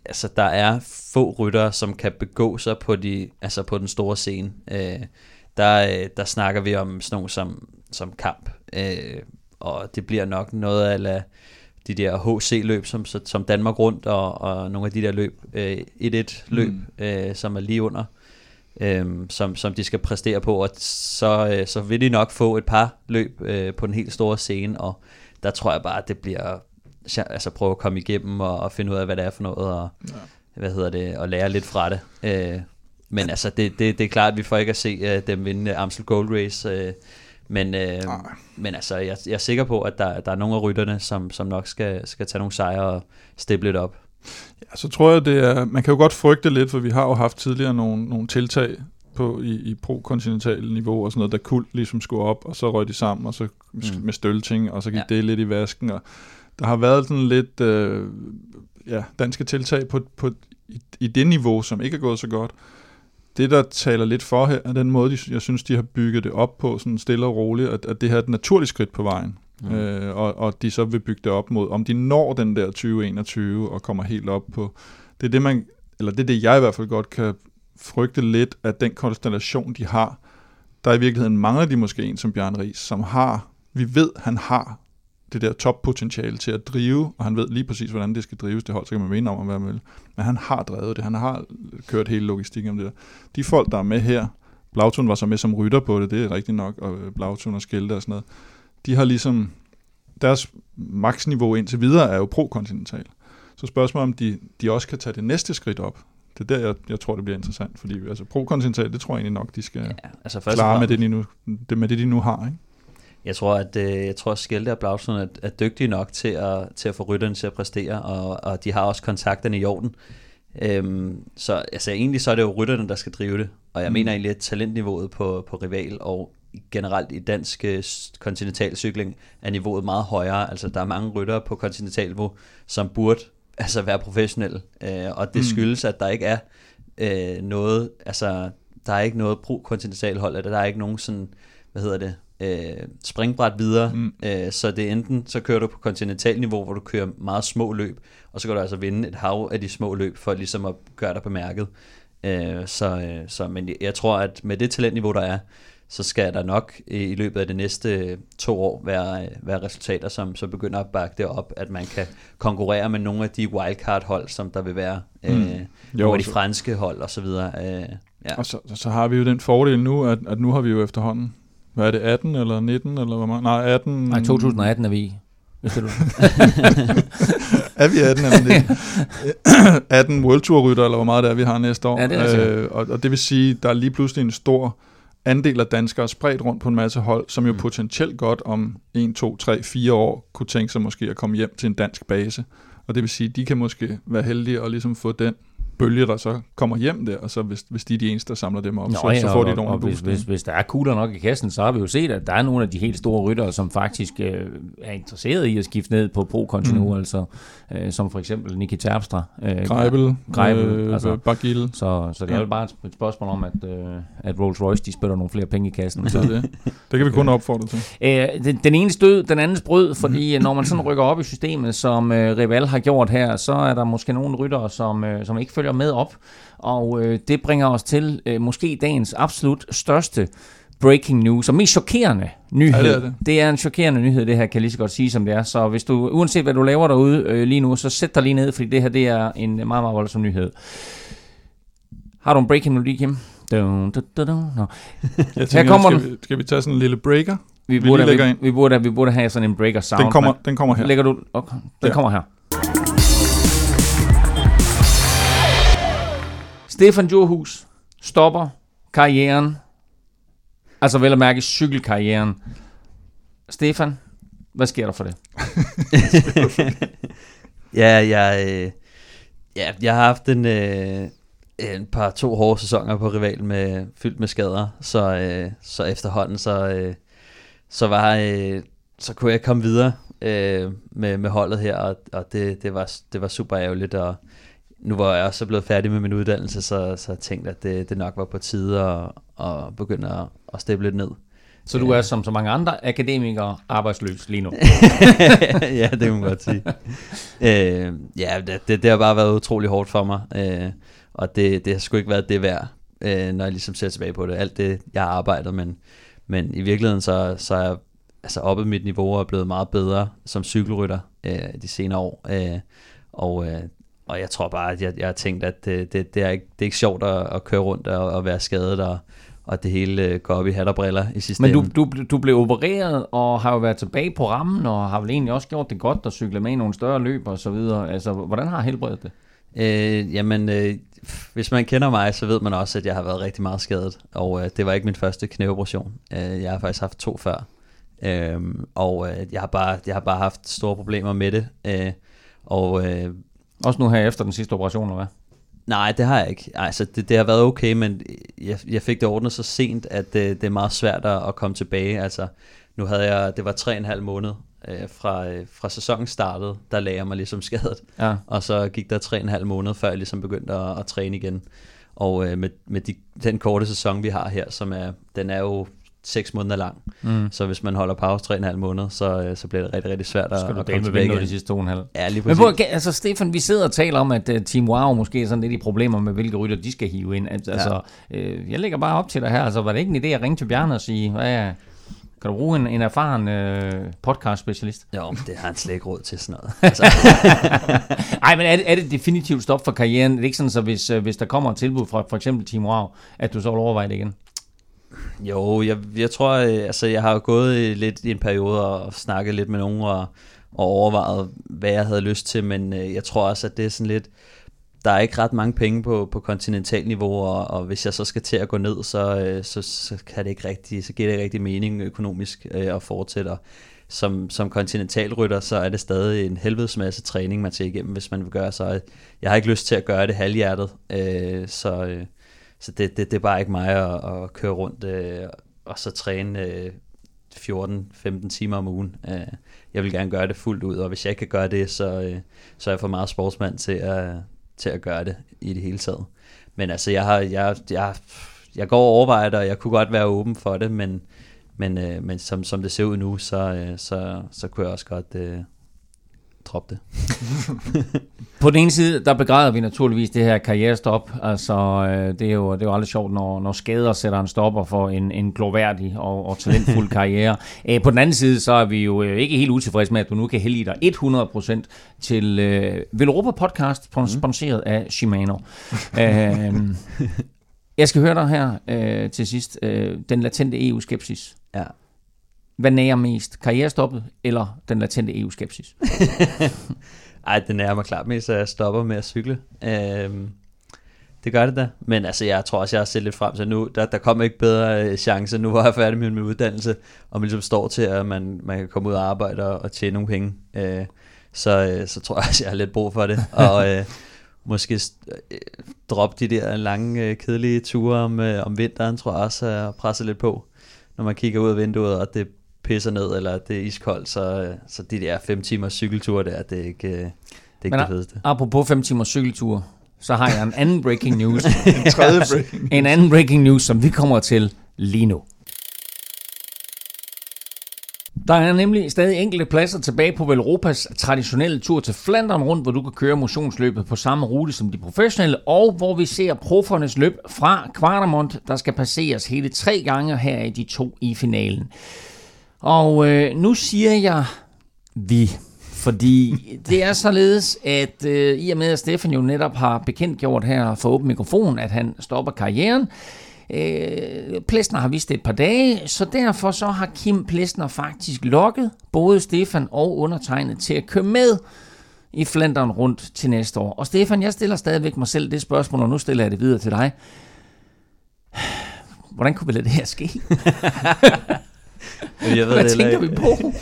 altså der er få ryttere, som kan begå sig på, de, altså på den store scene. Øh, der, der snakker vi om sådan nogle som, som kamp, øh, og det bliver nok noget af de der HC-løb, som, som Danmark rundt, og, og nogle af de der løb, øh, 1-1-løb, mm. øh, som er lige under, øh, som, som de skal præstere på, og så, øh, så vil de nok få et par løb øh, på den helt store scene, og der tror jeg bare, at det bliver altså prøve at komme igennem og, og finde ud af, hvad det er for noget, og ja. hvad hedder det, og lære lidt fra det. Øh, men altså, det, det, det er klart, at vi får ikke at se uh, dem vinde Amstel Gold Race, uh, men, uh, men altså, jeg, jeg er sikker på, at der, der er nogle af rytterne, som, som nok skal, skal tage nogle sejre og steppe lidt op. Ja, så tror jeg, det er, man kan jo godt frygte lidt, for vi har jo haft tidligere nogle, nogle tiltag på i, i pro-kontinental niveau og sådan noget, der kult ligesom skulle op, og så røg de sammen, og så mm. med stølting, og så gik ja. det lidt i vasken, og der har været sådan lidt øh, ja, danske tiltag på, på, i, i det niveau, som ikke er gået så godt. Det, der taler lidt for her, er den måde, de, jeg synes, de har bygget det op på, sådan stille og roligt, at, at det her er et naturligt skridt på vejen. Mm. Øh, og, og de så vil bygge det op mod, om de når den der 2021 og kommer helt op på. Det er det, man, eller det er det, jeg i hvert fald godt kan frygte lidt, at den konstellation, de har, der i virkeligheden mangler de måske en som Bjørn Ries, som har, vi ved, han har det der toppotentiale til at drive, og han ved lige præcis, hvordan det skal drives, det hold, så kan man mene om, hvad man vil. Men han har drevet det, han har kørt hele logistikken om det der. De folk, der er med her, Blautun var så med som rytter på det, det er rigtigt nok, og Blautun og Skelte og sådan noget, de har ligesom, deres maksniveau indtil videre er jo pro-kontinental. Så spørgsmålet om de, de også kan tage det næste skridt op. Det er der, jeg, jeg tror, det bliver interessant, fordi altså, pro-kontinental, det tror jeg egentlig nok, de skal ja, altså klare med det, de nu, det, med det, de nu har. Ikke? Jeg tror, at øh, jeg tror, at Skelte og Blausson er, er dygtige nok til at, til at få rytterne til at præstere, og, og de har også kontakterne i orden. Øhm, så altså, egentlig så er det jo rytterne, der skal drive det, og jeg mm. mener egentlig, at talentniveauet på, på rival og generelt i dansk øh, kontinentalcykling er niveauet meget højere. Altså der er mange ryttere på kontinentalniveau, som burde altså være professionelle, øh, og det mm. skyldes, at der ikke er øh, noget, altså der er ikke noget pro-kontinental hold, eller der er ikke nogen sådan, hvad hedder det, øh, springbræt videre, mm. øh, så det er enten, så kører du på kontinentalniveau, hvor du kører meget små løb, og så kan du altså vinde et hav af de små løb, for ligesom at gøre dig bemærket. Øh, så, øh, så, men jeg tror, at med det talentniveau, der er, så skal der nok i løbet af de næste to år være, være resultater, som så begynder at bakke det op, at man kan konkurrere med nogle af de wildcard-hold, som der vil være, mm. øh, jo, nogle af de franske hold og så videre. Øh, ja. Og så, så har vi jo den fordel nu, at, at nu har vi jo efterhånden hvad er det, 18 eller 19, eller hvor meget? Nej, 18... Nej, 2018 er vi du... (laughs) er vi 18 eller 18 (coughs) World Tour rytter, eller hvor meget det er, vi har næste år. Ja, det er øh, og, og det vil sige, der er lige pludselig en stor andel af danskere spredt rundt på en masse hold, som jo mm. potentielt godt om 1, 2, 3, 4 år kunne tænke sig måske at komme hjem til en dansk base. Og det vil sige, de kan måske være heldige at ligesom få den bølge, der så kommer hjem der, og så hvis, hvis de er de eneste, der samler dem op, Nå, så, ja, så får de et ordentligt hvis, hvis, hvis der er kugler nok i kassen, så har vi jo set, at der er nogle af de helt store ryttere, som faktisk øh, er interesseret i at skifte ned på pro mm. altså øh, som for eksempel Niki Terpstra. Øh, Greibel, Greibel øh, altså, Bagil. Så, så det er jo bare et spørgsmål om, at, øh, at Rolls-Royce, de spytter nogle flere penge i kassen. Så det, det kan vi kun opfordre til. (laughs) Øh, den, den ene stød, den anden brød, fordi mm. når man sådan rykker op i systemet, som øh, Rival har gjort her, så er der måske nogle ryttere, som, øh, som ikke følger med op. Og øh, det bringer os til øh, måske dagens absolut største breaking news, og mest chokerende nyhed. Ja, det, er det. det er en chokerende nyhed, det her kan jeg lige så godt sige, som det er. Så hvis du, uanset hvad du laver derude øh, lige nu, så sæt dig lige ned, fordi det her det er en meget, meget voldsom nyhed. Har du en breaking melodi, Kim? Dun, dun, dun, dun. No. (laughs) Jeg tænker, her kommer skal, vi, skal vi tage sådan en lille breaker? Vi, vi burde, vi, vi, burde, vi burde have sådan en breaker sound. Den kommer, den kommer her. Lægger du, okay, den ja. kommer her. Stefan Johus stopper karrieren, altså vel at mærke cykelkarrieren. Stefan, hvad sker der for det? (laughs) ja, jeg, øh, ja, jeg har haft en, øh, en par to hårde sæsoner på rival med fyldt med skader, så, øh, så efterhånden så, øh, så var øh, så kunne jeg komme videre øh, med, med holdet her, og, og det, det, var, det var super ærgerligt, og nu var jeg så blevet færdig med min uddannelse, så, så jeg tænkte, at det, det nok var på tide at, at begynde at, at steppe lidt ned. Så du er som så mange andre akademikere arbejdsløs lige nu? (laughs) ja, det kan man godt sige. øh, ja, det, det, det har bare været utrolig hårdt for mig, øh, og det, det har sgu ikke været det værd, øh, når jeg ligesom ser tilbage på det. Alt det, jeg har arbejdet, men, men i virkeligheden så, så er jeg altså oppe mit niveau og er blevet meget bedre som cykelrytter øh, de senere år. Øh, og, øh, og jeg tror bare, at jeg, jeg har tænkt, at det, det, det, er, ikke, det er ikke sjovt at, at køre rundt og, og være skadet og, og det hele øh, går op i hat og briller i sidste Men du, du, du blev opereret og har jo været tilbage på rammen og har vel egentlig også gjort det godt at cykle med i nogle større løb og så videre. Altså, hvordan har helbredet det? Øh, jamen, øh, hvis man kender mig, så ved man også, at jeg har været rigtig meget skadet, og øh, det var ikke min første knæoperation. Øh, jeg har faktisk haft to før, øh, og øh, jeg, har bare, jeg har bare haft store problemer med det. Øh, og, øh, også nu her efter den sidste operation, eller hvad? Nej, det har jeg ikke. Altså, det, det har været okay, men jeg, jeg fik det ordnet så sent, at det, det er meget svært at komme tilbage. Altså, nu havde jeg, det var tre og en halv måned øh, fra, øh, fra sæsonen startede, der lagde jeg mig ligesom (laughs) skadet. Ja. Og så gik der tre og en halv måned, før jeg ligesom begyndte at, at træne igen. Og øh, med, med de, den korte sæson, vi har her, som er, den er jo 6 måneder lang. Mm. Så hvis man holder pause 3,5 måneder, så, øh, så bliver det rigtig, rigtig svært at, Skal at komme tilbage igen. de sidste 2,5. Ja, lige Men hvor, altså Stefan, vi sidder og taler om, at uh, Team Wow måske er sådan lidt i problemer med, hvilke rytter de skal hive ind. Altså, ja. altså øh, jeg lægger bare op til dig her. Altså, var det ikke en idé at ringe til Bjarne og sige, hvad er, kan du bruge en, en erfaren øh, podcast-specialist? Jo, det har han slet ikke råd til sådan noget. (laughs) Altså. (laughs) Ej, men er det, er det definitivt stop for karrieren? Det er ikke sådan, så hvis, øh, hvis der kommer et tilbud fra for eksempel Team Wow, at du så vil overveje det igen? Jo, jeg, jeg tror, øh, altså jeg har gået øh, lidt i en periode og snakket lidt med nogen og, og overvejet, hvad jeg havde lyst til, men øh, jeg tror også, at det er sådan lidt, der er ikke ret mange penge på, på kontinental niveau, og, og hvis jeg så skal til at gå ned, så, så, så, kan det ikke rigtig, så giver det ikke rigtig mening økonomisk øh, at fortsætte. Som, som kontinentalrytter, så er det stadig en helvedes masse træning, man skal igennem, hvis man vil gøre så. Jeg har ikke lyst til at gøre det halvhjertet, øh, så, øh, så det, det, det er bare ikke mig at, at køre rundt øh, og så træne øh, 14-15 timer om ugen. Øh, jeg vil gerne gøre det fuldt ud, og hvis jeg ikke kan gøre det, så, øh, så er jeg for meget sportsmand til at, til at gøre det i det hele taget. Men altså, jeg har, jeg, jeg, jeg går og overvejer det, og jeg kunne godt være åben for det, men, men, øh, men som, som det ser ud nu, så, øh, så, så kunne jeg også godt øh, droppe det. (laughs) På den ene side, der begræder vi naturligvis det her karrierestop. Altså, øh, det er jo, det er jo aldrig sjovt, når, når skader sætter en stopper for en, en gloværdig og, og talentfuld (laughs) karriere. På den anden side, så er vi jo øh, ikke helt utilfredse med, at du nu kan hælde dig 100% til øh, Velropa Podcast, mm. sponsoreret af Shimano. øh, (laughs) jeg skal høre dig her øh, til sidst. Øh, den latente EU-skepsis. Ja. Hvad nærer mest? Karrierestoppet eller den latente EU-skepsis? (laughs) Ej, det nærer mig klart mest, at jeg stopper med at cykle. Øhm, det gør det da. Men altså, jeg tror også, jeg har set lidt frem til nu. Der, der kommer ikke bedre øh, chance. Nu var jeg færdig med min uddannelse, og man ligesom står til, at man, man kan komme ud og arbejde og, og tjene nogle penge. Øh, så, øh, så tror jeg også, jeg har lidt brug for det. Og (laughs) øh, måske øh, droppe de der lange, øh, kedelige ture om, øh, om vinteren, tror jeg også, at presse lidt på. Når man kigger ud af vinduet, og det pisser ned, eller det er iskoldt, så, så de der fem timers cykelture der, det er ikke, det, er ikke det fedeste. apropos fem timers cykelture, så har jeg en anden breaking news. (laughs) en tredje breaking En anden breaking news, som vi kommer til lige nu. Der er nemlig stadig enkelte pladser tilbage på Velropas traditionelle tur til Flandern rundt, hvor du kan køre motionsløbet på samme rute som de professionelle, og hvor vi ser profernes løb fra Quartermont, der skal passeres hele tre gange her i de to i finalen. Og øh, nu siger jeg vi, fordi (laughs) det er således, at øh, i og med at Stefan jo netop har bekendtgjort her for åben mikrofon, at han stopper karrieren, Øh, Plesner har vist det et par dage, så derfor så har Kim Plesner faktisk lokket både Stefan og undertegnet til at køre med i Flandern rundt til næste år. Og Stefan, jeg stiller stadigvæk mig selv det spørgsmål, og nu stiller jeg det videre til dig. (sighs) Hvordan kunne vi lade det her ske? (laughs) Jeg ved Hvad det tænker vi på? (laughs)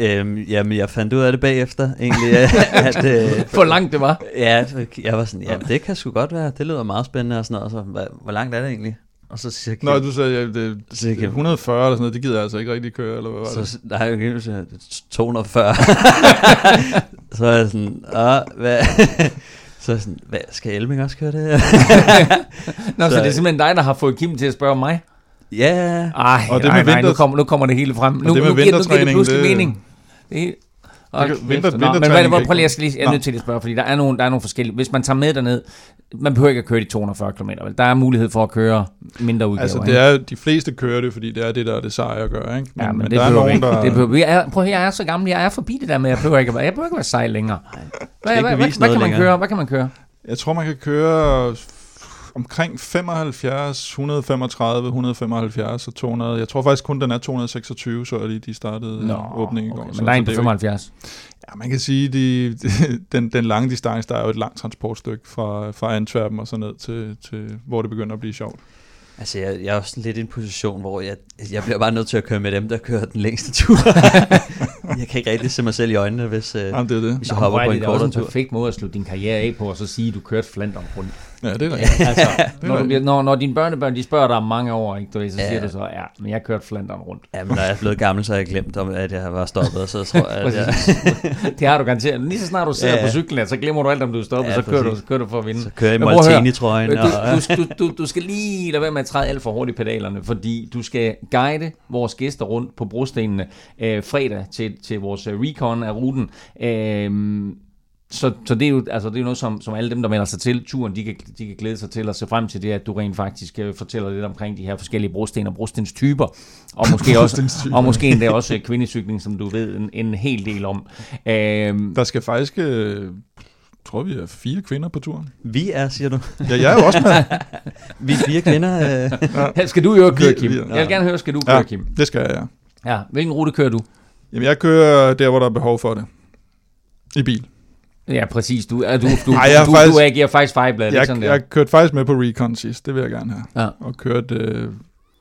Øhm, jamen, jeg fandt ud af det bagefter, egentlig. at, (laughs) øh, hvor langt det var? Ja, jeg var sådan, ja, det kan sgu godt være. Det lyder meget spændende og sådan noget. Så, hvor, hvor langt er det egentlig? Og så siger Nå, du sagde, ja, det, det, 140 eller sådan noget, det gider jeg altså ikke rigtig køre, eller hvad var så, det? Nej, okay, så 240. (laughs) så er jeg sådan, ah, hvad? så er jeg sådan, hvad, skal Elming også køre det her? Nå, så, så det er simpelthen dig, der har fået Kim til at spørge mig? Ja. Ej, og det med nej, nej, nu kommer, nu kommer det hele frem. Nu, det med nu, giver, nu giver det pludselig det... mening. Det, og, vinter, Nå, men hvad, prøv lige, jeg skal lige, jeg er nødt til at spørge, fordi der er, nogle, der er nogle forskellige. Hvis man tager med derned, man behøver ikke at køre de 240 km, vel? Der er mulighed for at køre mindre udgaver. Altså, det er, de fleste kører det, fordi det er det, der er det seje at gøre, ikke? Men, ja, men, men det der er nogen, der... Det behøver, jeg, prøv jeg er så gammel, jeg er forbi det der med, jeg behøver ikke at jeg behøver ikke at være sej længere. Hvad, hvad, hvad, hvad, kan man køre? Hvad kan man køre? Jeg tror, man kan køre omkring 75, 135, 175 og 200. Jeg tror faktisk kun, den er 226, så er lige de startede Nå, åbningen okay, i går. Men der er på 75? Ja, man kan sige, de, de, (laughs) den, den lange distance, der er jo et langt transportstykke fra, fra Antwerpen og så ned til, til, hvor det begynder at blive sjovt. Altså, jeg, jeg er også lidt i en position, hvor jeg, jeg bliver bare nødt til at køre med dem, der kører den længste tur. (laughs) jeg kan ikke rigtig se mig selv i øjnene, hvis, øh, Jamen, det er det. hvis jeg Nå, hopper på en kortere tur. Det er en perfekt måde at slutte din karriere af på, og så sige, at du kørte Flandern rundt. Ja, det er rigtigt. altså, (laughs) når, du, når, når dine børnebørn de spørger dig om mange år, ikke, du, så ja. siger du så, ja, men jeg kørte Flandern rundt. Ja, men når jeg er blevet gammel, så har jeg glemt, om, at jeg var stoppet, så tror jeg, at jeg... (laughs) det har du garanteret. Lige så snart du sidder ja. på cyklen, så glemmer du alt, om du er stoppet, ja, så kører du, så kører du for at vinde. Så kører jeg i Molteni-trøjen. Du, du, du, du, du skal lige lade være med at træde alt for hårdt i pedalerne, fordi du skal guide vores gæster rundt på brostenene øh, fredag til, til vores øh, recon af ruten. Øh, så, så det er jo altså, det er jo noget, som, som alle dem, der melder sig til turen, de kan, de kan glæde sig til at se frem til det, at du rent faktisk uh, fortæller lidt omkring de her forskellige brosten og brostenstyper, og (laughs) måske også og måske endda også kvindesykling, som du ved en, en hel del om. Uh, der skal faktisk, uh, tror vi er fire kvinder på turen. Vi er, siger du? Ja, jeg er jo også med. (laughs) vi er fire kvinder. Uh... Ja. Skal du jo køre, Kim? Jeg vil gerne høre, skal du køre, ja, Kim? det skal jeg, ja. Ja, hvilken rute kører du? Jamen, jeg kører der, hvor der er behov for det. I bil. Ja, præcis. Du, du, du, Ej, du, faktisk, du agerer faktisk fejlblad. Jeg, sådan der. jeg kørte faktisk med på Recon sidst, det vil jeg gerne have. Ja. Og kørte, øh,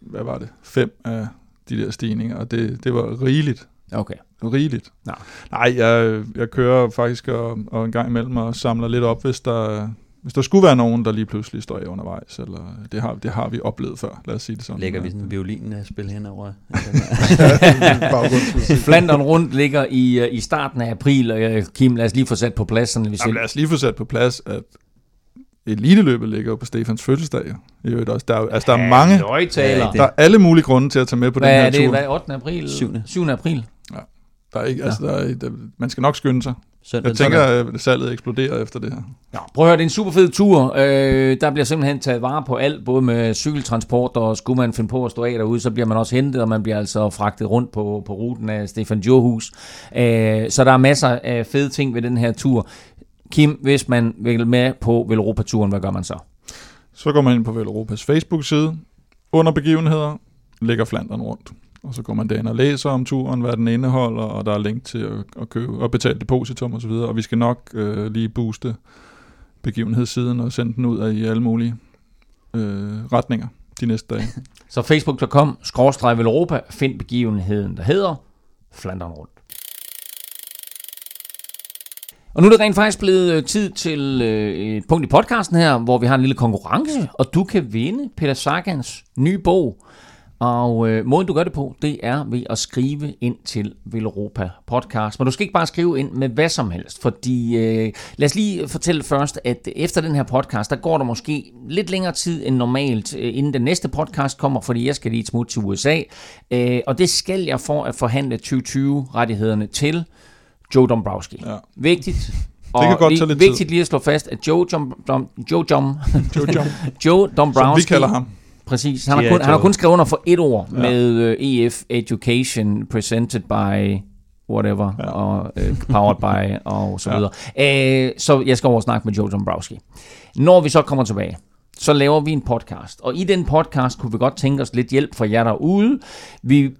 hvad var det, fem af de der stigninger, og det, det var rigeligt. Okay. Rigeligt. Nej, Nej jeg, jeg kører faktisk og, og en gang imellem og samler lidt op, hvis der, hvis der skulle være nogen, der lige pludselig står i undervejs, eller det har, det har vi oplevet før, lad os sige det sådan. Lægger vi sådan en violinspil henover? (laughs) Flandern rundt ligger i, øh, i starten af april, og øh, Kim, lad os lige få sat på plads. Sådan, vi Jamen, lad os lige få sat på plads, at eliteløbet ligger jo på Stefans fødselsdag. I øvrigt også. Der er, altså, der er mange, løgtaler. der er alle mulige grunde til at tage med på hvad den her det, tur. Hvad er det, 8. april? 7. 7. april. Ja. Der er ikke, altså, der er, der, man skal nok skynde sig. Søndag, jeg tænker, at salget eksploderer efter det her. Ja, prøv at høre, det er en super fed tur. Øh, der bliver simpelthen taget vare på alt, både med cykeltransport, og skulle man finde på at stå af derude, så bliver man også hentet, og man bliver altså fragtet rundt på, på ruten af Stefan Johus. Øh, så der er masser af fede ting ved den her tur. Kim, hvis man vil med på Velropa-turen, hvad gør man så? Så går man ind på Velropas Facebook-side. Under begivenheder ligger Flandern rundt. Og så går man derind og læser om turen, hvad den indeholder, og der er link til at, at købe og betale depositum osv. Og, og vi skal nok øh, lige booste begivenhedssiden og sende den ud i alle mulige øh, retninger de næste dage. (laughs) så facebook.com, skråstrej Europa, find begivenheden, der hedder Flandern rundt. Og nu er det rent faktisk blevet øh, tid til øh, et punkt i podcasten her, hvor vi har en lille konkurrence, og du kan vinde Peter Sagans nye bog, og øh, måden du gør det på, det er ved at skrive ind til Villeuropa podcast. Men du skal ikke bare skrive ind med hvad som helst, fordi øh, lad os lige fortælle først, at efter den her podcast, der går der måske lidt længere tid end normalt, øh, inden den næste podcast kommer, fordi jeg skal lige et smut til USA. Øh, og det skal jeg for at forhandle 2020-rettighederne til Joe Dombrowski. Ja. Vigtigt. Og (laughs) det kan godt tage lidt vigtigt tid. lige at slå fast, at Joe, Jom, Dom, Joe, Jom, Joe, Jom. (laughs) Joe Dombrowski, Som vi kalder ham Præcis. Han har, kun, han har kun skrevet under for et ord ja. med uh, EF Education presented by whatever, ja. og uh, powered by, (laughs) og så videre. Ja. Uh, så jeg skal over og snakke med Joe Dombrowski. Når vi så kommer tilbage, så laver vi en podcast. Og i den podcast kunne vi godt tænke os lidt hjælp fra jer derude. Vi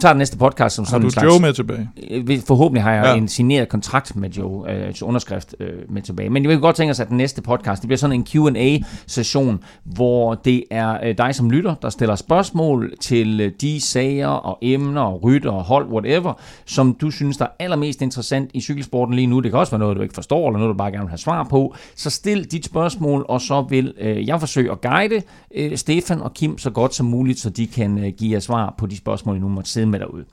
tager den næste podcast som Har sådan du en slags... Joe med tilbage? Øh, Forhåbentlig har jeg ja. En signeret kontrakt med Joe, øh, til underskrift øh, med tilbage. Men jeg vil godt tænke os, at den næste podcast, det bliver sådan en Q&A-session, hvor det er øh, dig som lytter, der stiller spørgsmål til øh, de sager og emner og rytter og hold, whatever, som du synes, der er allermest interessant i cykelsporten lige nu. Det kan også være noget, du ikke forstår, eller noget, du bare gerne vil have svar på. Så stil dit spørgsmål, og så vil øh, jeg forsøge at guide øh, Stefan og Kim så godt som muligt, så de kan øh, give jer svar på de spørgsmål, I nu måtte sidde med derude.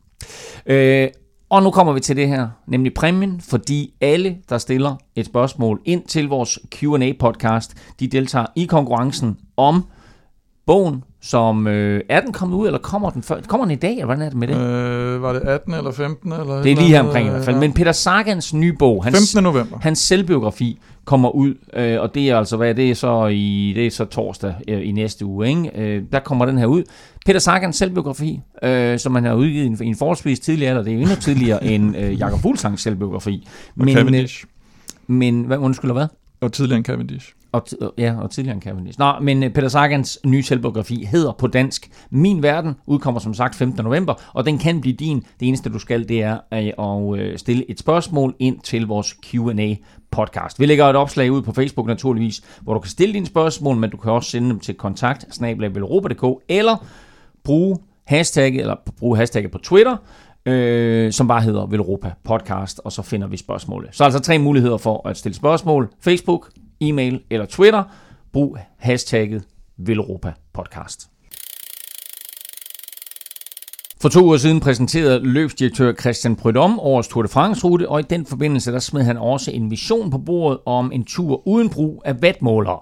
Øh, og nu kommer vi til det her, nemlig præmien, fordi alle, der stiller et spørgsmål ind til vores Q&A-podcast, de deltager i konkurrencen om bogen, som øh, er den kommet ud, eller kommer den, før, kommer den i dag, eller hvordan er det med det? Øh, var det 18 eller 15? Eller det er lige her omkring i hvert fald. Men Peter Sagans nye bog, hans, 15. november. hans selvbiografi, kommer ud, øh, og det er altså, hvad det er så i, det er så torsdag øh, i næste uge, ikke? Øh, der kommer den her ud. Peter Sagans selvbiografi, øh, som han har udgivet i en, en forholdsvis tidligere alder, det er jo endnu tidligere end øh, Jakob Fuglsangs selvbiografi. Og Men, Cavendish. øh, men hvad, undskyld, hvad? Og tidligere en Cavendish. Og, t- ja, og tidligere en Cavendish. Nå, men øh, Peter Sagans nye selvbiografi hedder på dansk Min Verden, udkommer som sagt 15. november, og den kan blive din. Det eneste, du skal, det er øh, at øh, stille et spørgsmål ind til vores Q&A podcast. Vi lægger et opslag ud på Facebook naturligvis, hvor du kan stille dine spørgsmål, men du kan også sende dem til kontakt eller bruge hashtagget, eller bruge hashtagget på Twitter, øh, som bare hedder Velropa Podcast, og så finder vi spørgsmålet. Så altså tre muligheder for at stille spørgsmål. Facebook, e-mail eller Twitter. Brug hashtagget Velropa Podcast. For to uger siden præsenterede løbsdirektør Christian Prydom årets Tour de France-rute, og i den forbindelse der smed han også en vision på bordet om en tur uden brug af vatmålere.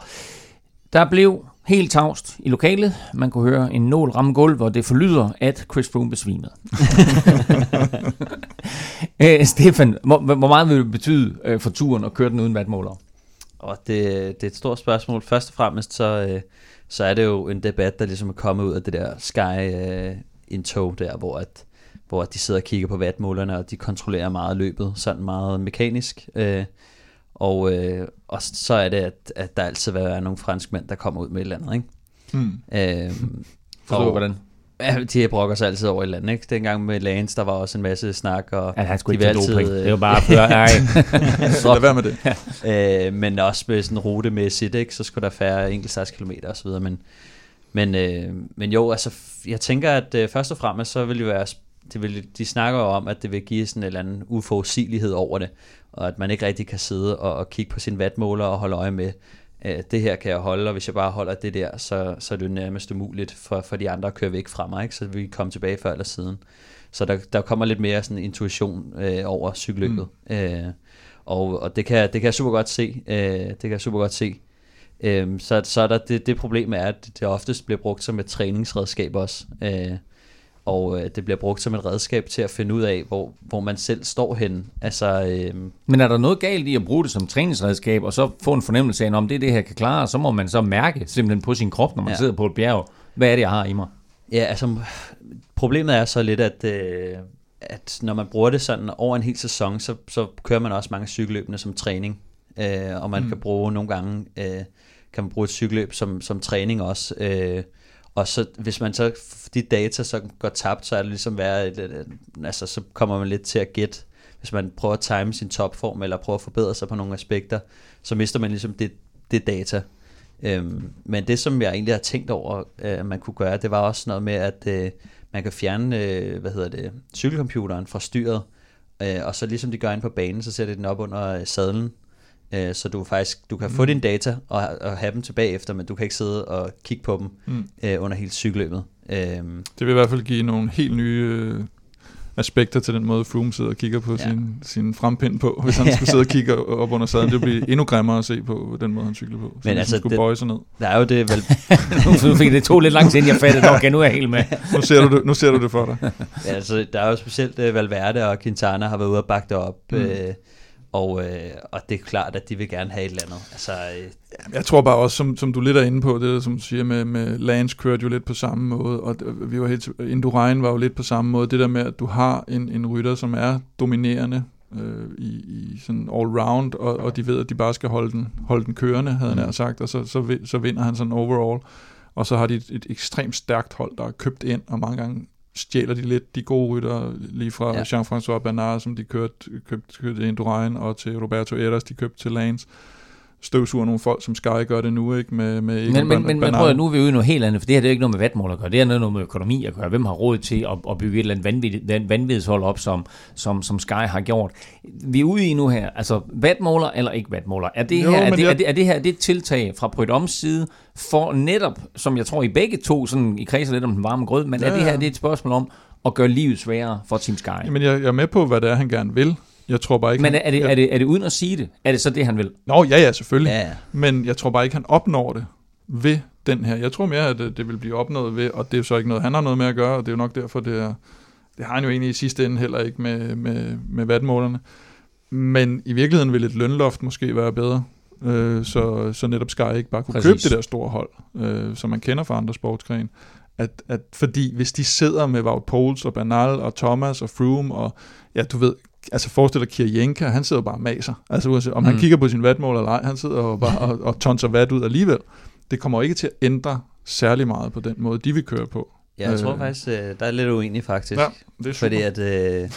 Der blev helt tavst i lokalet. Man kunne høre en nål ramme gulv, og det forlyder, at Chris Froome besvimede. (laughs) øh, Stefan, hvor, hvor meget vil det betyde øh, for turen at køre den uden vatmålere? Og det, det er et stort spørgsmål. Først og fremmest, så, øh, så er det jo en debat, der ligesom er kommet ud af det der Sky øh, indtog der, hvor, at, hvor de sidder og kigger på vatmålerne, og de kontrollerer meget løbet, sådan meget mekanisk. Øh, og, øh, og så er det, at, at der altid vil være nogle franskmænd, der kommer ud med et eller andet, ikke? Mm. Øh, Forstår og- hvordan? Ja, de brokker sig altid over et eller andet, ikke? Dengang med Lance, der var også en masse snak, og Ja, han skulle de ikke tage doping. altid, Det er jo bare at føre, nej. (laughs) Så lad være med det. (laughs) øh, men også med sådan rutemæssigt, ikke? så skulle der færre enkeltstartskilometer osv., men, men, øh, men jo, altså, jeg tænker, at øh, først og fremmest, så vil det være, det vil, de snakker jo om, at det vil give sådan en eller anden uforudsigelighed over det, og at man ikke rigtig kan sidde og, og kigge på sin vatmåler og holde øje med, øh, det her kan jeg holde, og hvis jeg bare holder det der, så, så er det nærmest umuligt for, for de andre at køre væk fra mig, ikke? så vi kan komme tilbage før eller siden. Så der, der kommer lidt mere sådan intuition øh, over cykelløbet. Mm. Øh, og, og det, kan, det kan jeg super godt se. Øh, det kan jeg super godt se. Øh, så, så er der det, det problem er, at det oftest bliver brugt som et træningsredskab også. Øh, og øh, det bliver brugt som et redskab til at finde ud af, hvor, hvor man selv står henne. Altså, øh, Men er der noget galt i at bruge det som træningsredskab, og så få en fornemmelse af, om det er det her kan klare, så må man så mærke simpelthen på sin krop, når man ja. Sidder på et bjerg, hvad er det, jeg har i mig? Ja, altså problemet er så lidt, at, øh, at når man bruger det sådan over en hel sæson, så, så kører man også mange cykelløbende som træning. Øh, og man mm. kan bruge nogle gange, øh, kan man bruge et cykelløb som, som træning også. Øh, og så hvis man så, de data så går tabt, så er det ligesom være, et, altså så kommer man lidt til at gætte, hvis man prøver at time sin topform, eller prøver at forbedre sig på nogle aspekter, så mister man ligesom det, det data. Øhm, men det, som jeg egentlig har tænkt over, øh, man kunne gøre, det var også noget med, at øh, man kan fjerne, øh, hvad hedder det, cykelcomputeren fra styret, øh, og så ligesom de gør ind på banen, så sætter de den op under øh, sadlen, øh, så du faktisk, du kan få dine data og, og have dem tilbage efter, men du kan ikke sidde og kigge på dem Mm. øh, under hele cykelløbet. Øhm, Det vil i hvert fald give nogle helt nye øh, aspekter til den måde, Froome sidder og kigger på Ja. ja. sin, sin frempind på, hvis (laughs) han skulle sidde og kigge op under sadlen. Det bliver endnu grimmere at se på, den måde han cykler på. Så Men altså, skulle det- bøje sig ned. der er jo det vel, (laughs) nu fik det to lidt lang tid, inden jeg fattede, okay, nu er jeg helt med. (laughs) Nu ser du det, nu ser du det for dig. altså, der er jo specielt øh, Valverde og Quintana har været ude og bakke det op, Mm. øh, og, øh, og det er klart, at de vil gerne have et eller andet. Altså, øh, Jeg tror bare også, som, som du lidt er inde på, det der, som du siger med, med Lance kørte jo lidt på samme måde, og vi var helt, Indurain var jo lidt på samme måde. Det der med, at du har en, en rytter, som er dominerende øh, i, i sådan all round, og, og de ved, at de bare skal holde den, holde den kørende, havde han Mm. sagt, og så, så, så vinder han sådan overall. Og så har de et, et ekstremt stærkt hold, der er købt ind, og mange gange stjæler de lidt de gode rytter, lige fra ja. Jean-François Bernard, som de kørte, købte, købte Indurain, og til Roberto Eras, de købte til Lance støvsuger nogle folk, som Sky gør det nu, ikke? Med, med men, men, men, men prøv at, nu er vi ude i noget helt andet, for det her det er ikke noget med vatmål at gøre, det er noget med økonomi at gøre. Hvem har råd til at, at bygge et eller andet vanvid, vanvidshold op, som, som, som Sky har gjort? Vi er ude i nu her, altså vatmåler eller ikke vatmåler. Er det, jo, her, er, det, jeg... er, det, er det her det et tiltag fra Brydoms side, for netop, som jeg tror I begge to sådan, I kredser lidt om den varme grød, men ja, er det her det er et spørgsmål om at gøre livet sværere for Team Sky? Men jeg, jeg er med på, hvad det er, han gerne vil. Jeg tror bare ikke... Men er det, er, det, er det uden at sige det? Er det så det, han vil? Nå, ja, ja, selvfølgelig. Ja. Men jeg tror bare ikke, han opnår det ved den her. Jeg tror mere, at det, det vil blive opnået ved, og det er så ikke noget, han har noget med at gøre, og det er jo nok derfor, det er... Det har han jo egentlig i sidste ende heller ikke med, med, med vatmålerne. Men i virkeligheden vil et lønloft måske være bedre, øh, så, så netop Sky ikke bare kunne Præcis. købe det der store hold, øh, som man kender fra andre sportsgrene. At, at, fordi hvis de sidder med Wout Poels og Bernal og Thomas og Froome og ja, du ved, altså forestil dig Kirjenka, han sidder bare og maser. Altså om mm. han kigger på sin vatmål eller ej, han sidder og bare og, og tonser vat ud alligevel. Det kommer ikke til at ændre særlig meget på den måde, de vil køre på. Ja, jeg tror øh, faktisk, øh, der er lidt uenig faktisk. Ja, det er super. Fordi at, øh,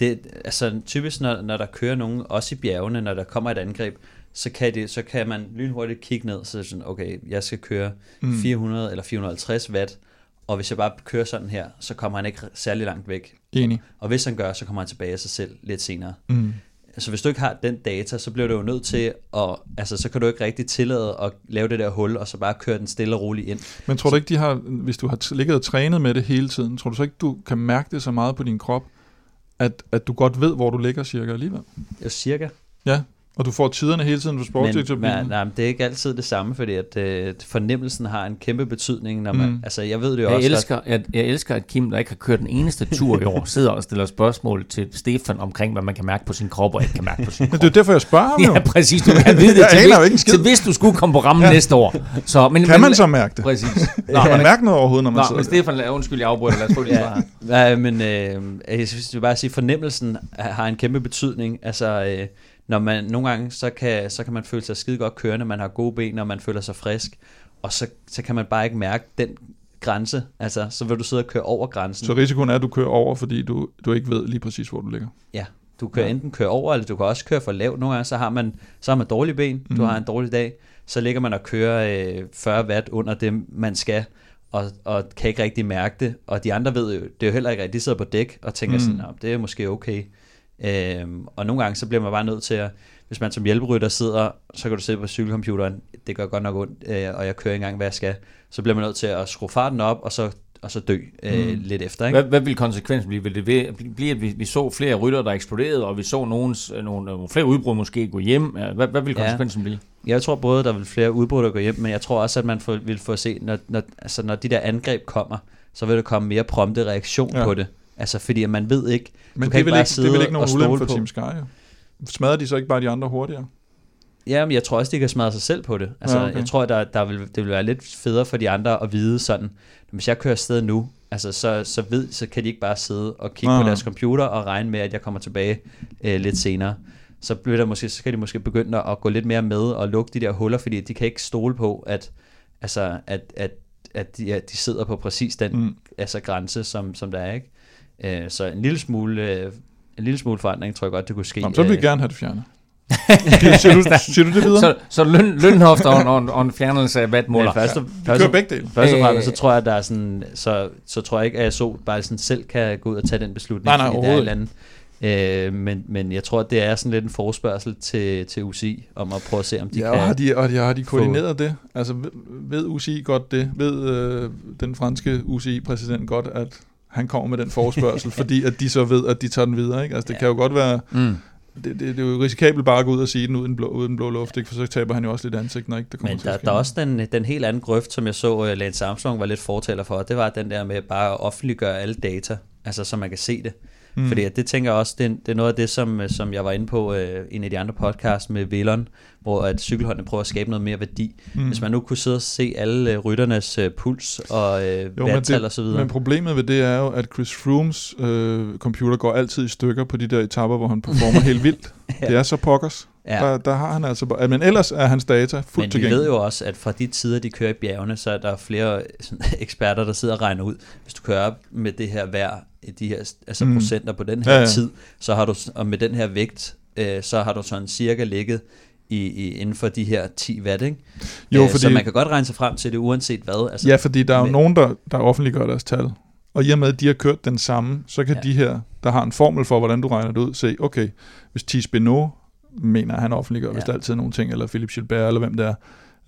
det, altså typisk når, når der kører nogen, også i bjergene, når der kommer et angreb, så kan, det, så kan man lynhurtigt kigge ned, så sådan, okay, jeg skal køre mm. 400 eller 450 watt, og hvis jeg bare kører sådan her, så kommer han ikke særlig langt væk. Enig. Og hvis han gør, så kommer han tilbage af sig selv lidt senere. Mm. Altså hvis du ikke har den data, så bliver du jo nødt til at, altså så kan du ikke rigtig tillade at lave det der hul, og så bare køre den stille og roligt ind. Men tror du ikke, de har, hvis du har ligget og trænet med det hele tiden, tror du så ikke, du kan mærke det så meget på din krop, at, at du godt ved, hvor du ligger cirka alligevel? Ja, cirka. Ja, og du får tiderne hele tiden på sportsdirektørbilen? Men, nej, det er ikke altid det samme, fordi at øh, fornemmelsen har en kæmpe betydning. Når man, mm. Altså, jeg ved det jo jeg også. Elsker, at, jeg, jeg elsker, at Kim, der ikke har kørt den eneste tur i år, (laughs) sidder og stiller spørgsmål til Stefan omkring, hvad man kan mærke på sin krop og ikke kan mærke på sin krop. det er derfor, jeg spørger ham jo. Ja, præcis. Du kan (laughs) vide det til, hvis, ikke til hvis du skulle komme på rammen ja. næste år. Så, men, kan men, man så mærke det? Præcis. (laughs) Nå, kan man mærke noget overhovedet, når man Nå, sidder men Stefan, undskyld, jeg afbryder. Lad os få det ja, ja, men øh, jeg synes, bare sige, fornemmelsen har en kæmpe betydning. Altså, øh, når man nogle gange, så kan, så kan man føle sig skide godt kørende, man har gode ben, og man føler sig frisk, og så, så kan man bare ikke mærke den grænse, altså så vil du sidde og køre over grænsen. Så risikoen er, at du kører over, fordi du, du ikke ved lige præcis, hvor du ligger? Ja, du kan ja. enten køre over, eller du kan også køre for lavt. Nogle gange så har man, så har man dårlige ben, mm. du har en dårlig dag, så ligger man og kører øh, 40 watt under det, man skal, og, og kan ikke rigtig mærke det. Og de andre ved jo, det er jo heller ikke rigtigt, de sidder på dæk og tænker mm. sådan, det er måske okay. Øhm, og nogle gange så bliver man bare nødt til at, hvis man som hjælperytter sidder, så kan du sidde på cykelcomputeren, det gør godt nok ondt, øh, og jeg kører ikke engang, hvad jeg skal, så bliver man nødt til at skrue farten op, og så og så dø øh, mm. lidt efter. Ikke? Hvad, hvad vil konsekvensen blive? Vil det blive, at vi, vi så flere rytter, der eksploderede, og vi så nogens, øh, nogle, nogle flere udbrud måske gå hjem? Hvad, hvad vil konsekvensen ja. blive? Jeg tror både, der vil flere udbrud, der går hjem, men jeg tror også, at man får, vil få se, når, når, altså, når de der angreb kommer, så vil der komme mere prompte reaktion ja. på det. Altså, fordi man ved ikke, Men du kan det, ikke bare ikke, det vil ikke nogen ulempe for Team Sky, jo. Smadrer de så ikke bare de andre hurtigere? Ja, men jeg tror også, de kan smadre sig selv på det. Altså, ja, okay. jeg tror, der, der vil, det vil være lidt federe for de andre at vide sådan, hvis jeg kører afsted nu, altså, så, så, ved, så kan de ikke bare sidde og kigge Aha. på deres computer og regne med, at jeg kommer tilbage øh, lidt senere. Så, bliver der måske, så kan de måske begynde at gå lidt mere med og lukke de der huller, fordi de kan ikke stole på, at, altså, at, at, at de, at de sidder på præcis den mm. altså, grænse, som, som der er. ikke. Øh, så en lille smule, øh, en lille smule forandring tror jeg godt, det kunne ske. Jamen, så vil vi øh, gerne have det fjernet. (laughs) siger, du, siger du det videre? Så, så løn, lønhoft og, og, og en fjernelse af vatmåler. Ja, først, og, ja, først, begge dele. Først og fremmest, så tror jeg, at der er sådan, så, så tror jeg ikke, at så bare sådan selv kan gå ud og tage den beslutning. Nej, nej, overhovedet. Det er øh, men, men jeg tror, at det er sådan lidt en forspørgsel til, til UCI, om at prøve at se, om de ja, kan og har de, og de, har de koordineret få... det? Altså ved, ved UCI godt det? Ved øh, den franske UCI-præsident godt, at han kommer med den forespørgsel, (laughs) fordi at de så ved, at de tager den videre. Ikke? Altså, det ja. kan jo godt være... Mm. Det, det, det, er jo risikabelt bare at gå ud og sige den uden blå, uden blå luft, ikke? for så taber han jo også lidt ansigt, når ikke det kommer Men der, der er også den, den helt anden grøft, som jeg så, uh, Lance Armstrong var lidt fortaler for, det var den der med bare at offentliggøre alle data, altså så man kan se det. Mm. Fordi det tænker jeg også, det, det er noget af det, som, som jeg var inde på uh, en af de andre podcasts med Villon, hvor at cykelholdene prøver at skabe noget mere værdi. Mm. Hvis man nu kunne sidde og se alle uh, rytternes uh, puls og uh, vandtal og så videre. Men problemet ved det er jo, at Chris Froomes uh, computer går altid i stykker på de der etapper, hvor han performer (laughs) helt vildt. ja. Det er så pokkers. Ja. Der, der har han altså... Men ellers er hans data fuldt Men vi ved jo også, at fra de tider, de kører i bjergene, så er der flere sådan, (laughs) eksperter, der sidder og regner ud. Hvis du kører op med det her vejr, de her altså mm. procenter på den her ja, ja. tid, så har du, og med den her vægt, øh, så har du sådan cirka ligget i, i, inden for de her 10 watt, ikke? Jo, øh, fordi, så man kan godt regne sig frem til det, uanset hvad. Altså, ja, fordi der er jo med, nogen, der, der offentliggør deres tal. Og i og med, at de har kørt den samme, så kan ja. de her, der har en formel for, hvordan du regner det ud, se, okay, hvis Thies Benoit mener, at han offentliggør, ja. hvis der altid nogle ting, eller Philip Gilbert, eller hvem det er,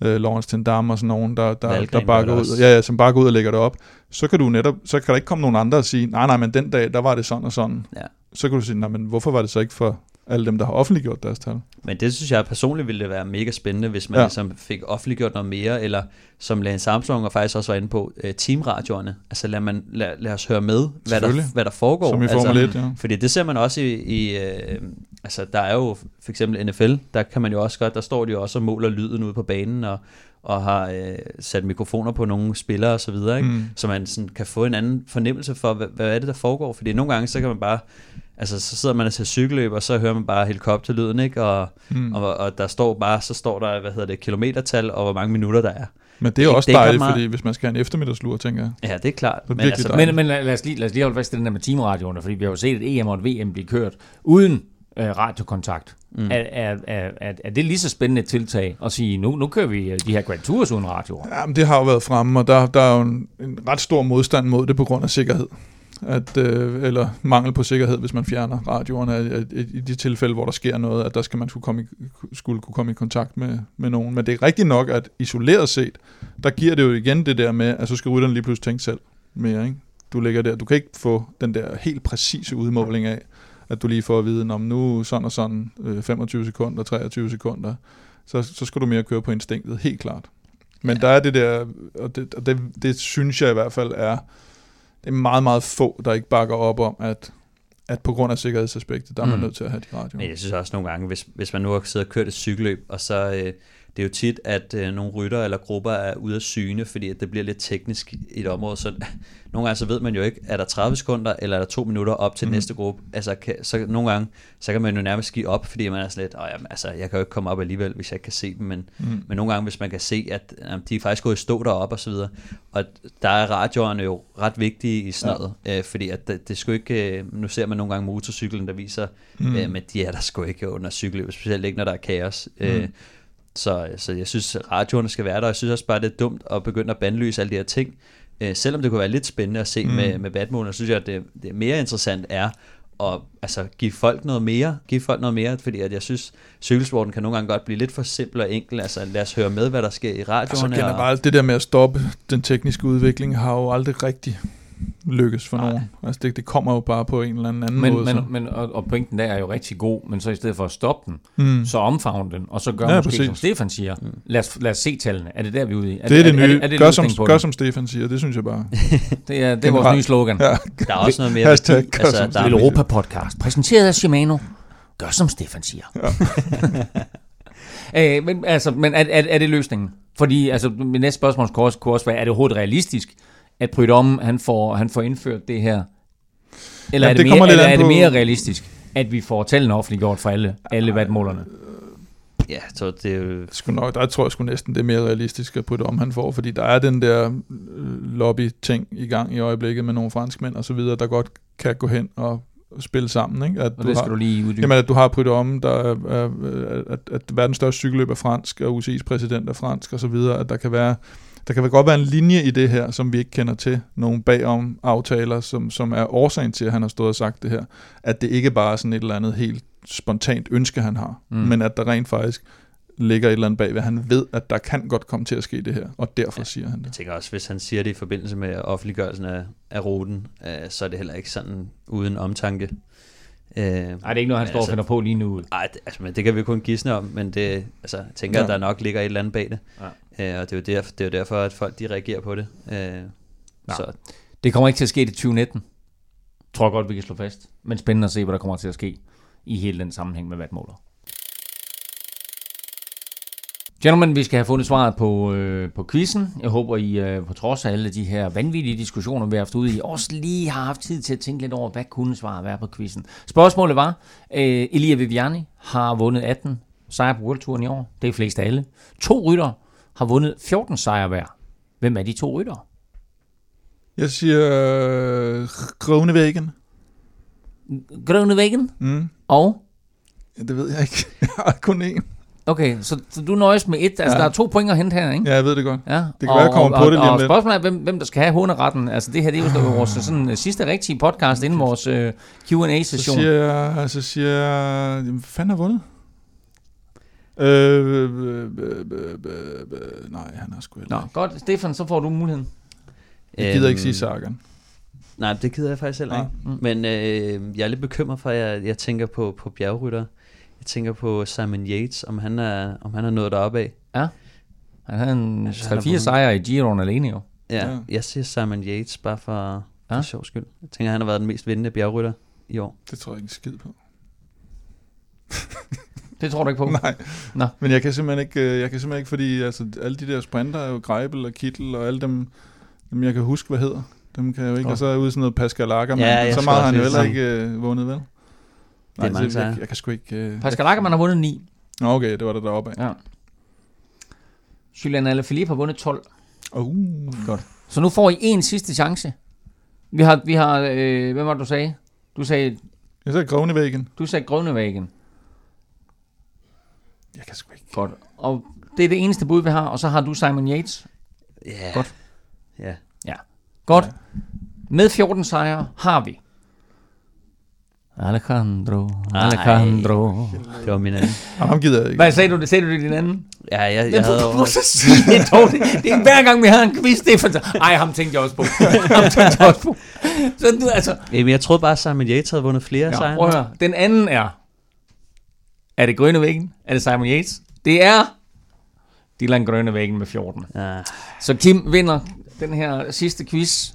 øh, Lawrence Tendam og sådan nogen, der, der, der bare går ud, ja, ja, som bare går ud og lægger det op, så kan du netop, så kan der ikke komme nogen andre og sige, nej, nej, men den dag, der var det sådan og sådan. Ja. Så kan du sige, nej, men hvorfor var det så ikke for alle dem, der har offentliggjort deres tal. Men det synes jeg personligt ville det være mega spændende, hvis man ja. ligesom fik offentliggjort noget mere, eller som Lance Armstrong og faktisk også var inde på, uh, teamradioerne. Altså lad, man, lad, lad os høre med, hvad der, hvad der foregår. Som i Formel altså, 1, ja. Fordi det ser man også i, i uh, altså der er jo for eksempel NFL, der kan man jo også godt, der står de jo også og måler lyden ude på banen, og, og har uh, sat mikrofoner på nogle spillere og så videre, ikke? Mm. så man sådan kan få en anden fornemmelse for, hvad, hvad er det, der foregår. Fordi nogle gange, så kan man bare altså så sidder man og ser cykelløb, og så hører man bare helikopterlyden, ikke? Og, mm. og, og, der står bare, så står der, hvad hedder det, kilometertal, og hvor mange minutter der er. Men det er jo også det dejligt, meget... fordi hvis man skal have en eftermiddagslur, tænker jeg. Ja, det er klart. Det er men, altså, men, men lad, os lige, lad os lige holde fast i den der med teamradioerne, fordi vi har jo set et EM og et VM blive kørt uden øh, radiokontakt. Mm. Er, er, er, er, det lige så spændende et tiltag at sige, nu, nu kører vi øh, de her Grand Tours uden radio? Jamen, det har jo været fremme, og der, der er jo en, en ret stor modstand mod det på grund af sikkerhed at, øh, eller mangel på sikkerhed, hvis man fjerner radioerne, at, at, at i de tilfælde, hvor der sker noget, at der skal man skulle, komme i, skulle kunne komme i kontakt med, med nogen. Men det er rigtigt nok, at isoleret set, der giver det jo igen det der med, at så skal rytteren lige pludselig tænke selv mere. Ikke? Du ligger der, du kan ikke få den der helt præcise udmåling af, at du lige får at vide, om nu sådan og sådan, øh, 25 sekunder, 23 sekunder, så, så skal du mere køre på instinktet, helt klart. Men ja. der er det der, og det, og det, det synes jeg i hvert fald er, det er meget, meget få, der ikke bakker op om, at, at på grund af sikkerhedsaspektet, der er man mm. nødt til at have de radioer. Men jeg synes også nogle gange, hvis, hvis man nu har siddet og kørt et cykelløb, og så øh, det er jo tit, at øh, nogle rytter eller grupper er ude af syne, fordi at det bliver lidt teknisk i et område, så (laughs) nogle gange så ved man jo ikke, er der 30 sekunder, eller er der to minutter op til mm. næste gruppe. Altså, kan, så nogle gange, så kan man jo nærmest give op, fordi man er sådan lidt, oh, jamen, altså, jeg kan jo ikke komme op alligevel, hvis jeg ikke kan se dem, men, mm. men nogle gange, hvis man kan se, at jamen, de er faktisk gået i stå derop og så videre, og der er radioerne jo ret vigtige i sådan noget, ja. øh, fordi at det, det skulle ikke, øh, nu ser man nogle gange motorcyklen, der viser, mm. øh, men de er der sgu ikke under cykelløb, specielt ikke, når der er kaos. Mm. Øh, så, så jeg synes, radioerne skal være der, og jeg synes også bare, det er dumt at begynde at bandlyse alle de her ting. Øh, selvom det kunne være lidt spændende at se mm. med, med Batman, så synes jeg, at det, det mere interessant er at altså, give folk noget mere, give folk noget mere, fordi at jeg synes, cykelsporten kan nogle gange godt blive lidt for simpel og enkel. Altså lad os høre med, hvad der sker i radioerne. Altså generelt, og... det der med at stoppe den tekniske udvikling, har jo aldrig rigtig lykkes for Nej. nogen. Altså det, det kommer jo bare på en eller anden men, måde. Men, så. men, og, og pointen der er jo rigtig god, men så i stedet for at stoppe den, mm. så omfavne den, og så gør ja, måske, præcis. som Stefan siger, mm. lad, os, lad os se tallene. Er det der, vi er ude i? Er det er det, det nye. Er, er det gør, som, gør som Stefan siger, det synes jeg bare. (laughs) det er, det er vores nye slogan. Ja. Der er også noget mere. Hashtag, altså, der er Europa Podcast, præsenteret af Shimano. Gør som Stefan siger. Ja. (laughs) øh, men altså, men er, er, er det løsningen? Fordi altså, min næste spørgsmål kunne også, kunne også være, er det overhovedet realistisk, at Prydom, han får, han får indført det her? Eller, ja, er, det, det mere, eller er det mere realistisk, at vi får tallene offentliggjort for alle, alle vatmålerne? Ja, så det er jo... Sku nok, der tror jeg sgu næsten, det er mere realistisk at putte om, han får, fordi der er den der øh, lobby-ting i gang i øjeblikket med nogle franskmænd og så videre, der godt kan gå hen og spille sammen. Ikke? At og du det skal har, du lige uddybe. Jamen, at du har Prytte om, der er, er, at, at verdens største cykelløb er fransk, og UCI's præsident er fransk, og så videre, at der kan være der kan vel godt være en linje i det her, som vi ikke kender til. Nogle bagom aftaler, som, som er årsagen til, at han har stået og sagt det her. At det ikke bare er sådan et eller andet helt spontant ønske, han har, mm. men at der rent faktisk ligger et eller andet bag, hvad han ved, at der kan godt komme til at ske det her, og derfor ja, siger han det. Jeg tænker også, hvis han siger det i forbindelse med offentliggørelsen af, af ruten, øh, så er det heller ikke sådan uden omtanke. Øh, Nej, det er ikke noget, han står altså, og finder på lige nu. Nej, altså, men det kan vi kun gisne om, men det, altså, jeg tænker, ja. at der nok ligger et eller andet bag det. Ja. Øh, og det er, jo derfor, det er jo derfor, at folk de reagerer på det. Øh, så. Det kommer ikke til at ske i 2019. Tror godt, vi kan slå fast. Men spændende at se, hvad der kommer til at ske i hele den sammenhæng med vatmåler. Gentlemen, vi skal have fundet svaret på, øh, på quizzen. Jeg håber, I øh, på trods af alle de her vanvittige diskussioner, vi har haft ude i, også lige har haft tid til at tænke lidt over, hvad kunne svaret være på quizzen. Spørgsmålet var, øh, Elia Viviani har vundet 18 sejre på World Touren i år. Det er flest af alle. To rytter har vundet 14 sejre hver. Hvem er de to ryttere? Jeg siger øh. Grønnevæggen Mm. og... Ja, det ved jeg ikke. (laughs) Jeg har kun én. Okay, så, så du nøjes med et. Altså, ja. Ja. der er to point at hente her, ikke? Ja, jeg ved det godt. Ja, kan være, jeg kommer på det lige og, lidt. Og spørgsmålet er, hvem, hvem der skal have hunderetten. Altså, det her det er jo vores sådan, øh, sidste rigtige podcast inden vores Så Q&A-session. siger jeg, så siger jeg, jamen, hvad fanden har vundet? Øh, øh, øh, øh, øh, øh, nej, han har sgu heller Nå, ikke. godt. Stefan, så får du muligheden. Jeg gider ikke Øhm, sige Sagan. Nej, det gider jeg faktisk heller Nej. ikke. Men øh, jeg er lidt bekymret for, at jeg, jeg tænker på, på bjergrytter. Jeg tænker på Simon Yates, om han er, om han er nået deroppe af. Han havde en Altså, han er 3-4 vundet. sejre i Giroen alene jo. Ja, Ja. ja. jeg siger Simon Yates bare for, for Ja. sjov skyld. Jeg tænker, han har været den mest vindende bjergrytter i år. Det tror jeg ikke en skid på. (laughs) Det tror du ikke på? Nej. Nå. Men jeg kan simpelthen ikke, øh, jeg kan simpelthen ikke, fordi altså, alle de der sprinter er jo Greibel og Kittel og alle dem, dem jeg kan huske, hvad hedder. Dem kan jeg jo ikke. Godt. Og så er jeg ude sådan noget Pascal Ackermann. Ja, så meget har han jo heller ikke øh, vundet, vel? Nej, mange så jeg, sejre. jeg, jeg, kan sgu ikke... Øh, Pascal Ackermann har vundet 9. Nå, okay, det var det deroppe af. Ja. Julian Alaphilippe har vundet 12. Uh, Så nu får I en sidste chance. Vi har, vi har øh, hvem var det, du sagde? Du sagde, jeg sagde Groenewegen. du sagde Grønnevæggen. Jeg kan sgu ikke... Godt. Og det er det eneste bud, vi har. Og så har du Simon Yates. Ja. Godt. Ja. Godt. Med 14 sejre har vi Alejandro, Ej. Alejandro. Det var min anden. Og ham gider jeg ikke. Hvad sagde du? Sagde du det din anden? Ja, jeg, Men jeg du, havde du, det dog. Det, det er hver gang, vi har en quiz, det er for Ej, ham tænkte jeg også på. Ham tænkte jeg også på. Så du, altså... Jamen, jeg troede bare, at Simon Yates havde vundet flere Ja, sejre. prøv at høre. Den anden er... Er det Grønnevæggen? Er det Simon Yates? Det er... Dylan Grønnevæggen med 14. Ja. Så Kim vinder den her sidste quiz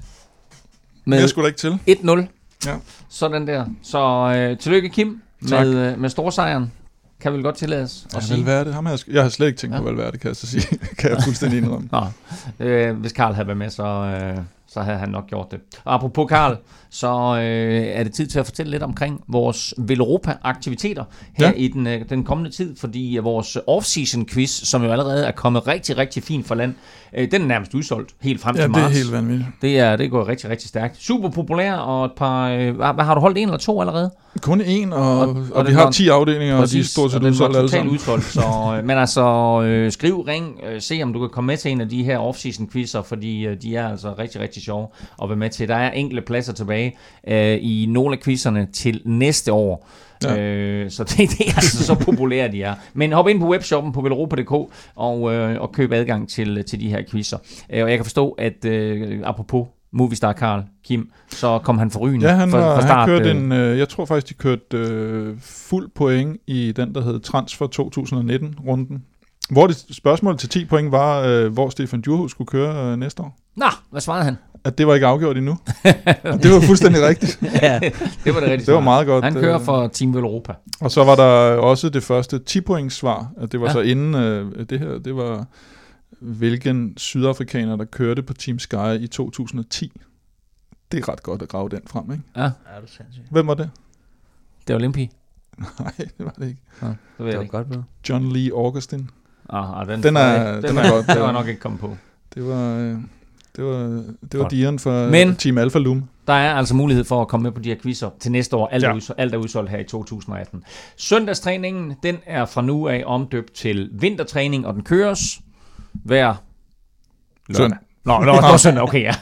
med skulle der ikke til. 1-0. Ja. Sådan der. Så øh, tillykke Kim Tak. med, øh, med storsejren. Kan vel godt tillades at Ja, sige. Valverde, ham har jeg, jeg har slet ikke tænkt Ja. på Valverde, kan jeg så sige. (laughs) kan jeg fuldstændig indrømme. Nå, øh, hvis Karl havde været med, så, øh, så havde han nok gjort det. Og apropos Karl, så øh, er det tid til at fortælle lidt omkring vores Veloropa-aktiviteter her Ja. i den, øh, den kommende tid, fordi øh, vores off-season quiz, som jo allerede er kommet rigtig, rigtig fint fra land, øh, den er nærmest udsolgt helt frem Ja, til det er marts. helt vanvittigt. Det er, det går rigtig, rigtig stærkt. Super populær, og et par... Øh, hvad, har du holdt en eller to allerede? Kun én, og, Og- og, og vi har var- 10 afdelinger, og de er stort set udsolgt alle sammen. udsolgt. Så, (laughs) øh, men altså, øh, skriv, ring, øh, se om du kan komme med til en af de her off-season quizzer, fordi øh, de er altså rigtig, rigtig sjove at være med til. Der er enkelte pladser tilbage øh, i nogle af quizzerne til næste år. Ja. Øh, så det, det er altså så populære, de er. Men hop ind på webshoppen på velropa.dk og, øh, og køb adgang til, til de her quizzer. Øh, og jeg kan forstå, at øh, apropos Movistar Karl Kim, så kom han for ryen Ja, han, fra, var, fra start. han kørte øh, en, øh, jeg tror faktisk, de kørte øh, fuld point i den, der hed Transfer 2019-runden. Hvor det spørgsmål til 10 point var, øh, hvor Stefan Djurhus skulle køre øh, næste år. Nå, hvad svarede han? At det var ikke afgjort endnu. (laughs) og det var fuldstændig rigtigt. (laughs) ja. Det var det rigtigt. Det var meget godt. Han kører øh, for Team Europa. Og så var der også det første 10 points svar. At det var Ja. så inden øh, det her, det var hvilken sydafrikaner, der kørte på Team Sky i 2010. Det er ret godt at grave den frem, ikke? Ja, Ja, du sindssygt. Hvem var det? det var Olympi. (laughs) Nej, det var det ikke. Ja, det ved Det jeg var ikke. godt bud. John Lee Augustin. Ah, ah, den, Den er- den, den er, godt, Det var nok ikke kommet på. Det var, øh, det var, det var. Dion for Men- Team Alpha Lum. Der er altså mulighed for at komme med på de her quizzer til næste år. Alt, ja. Er, udsolgt, alt er udsolgt her i 2018. Søndagstræningen, den er fra nu af omdøbt til vintertræning, og den køres hver lørdag. Søndag. Nå, nå, nå, søndag, okay, ja.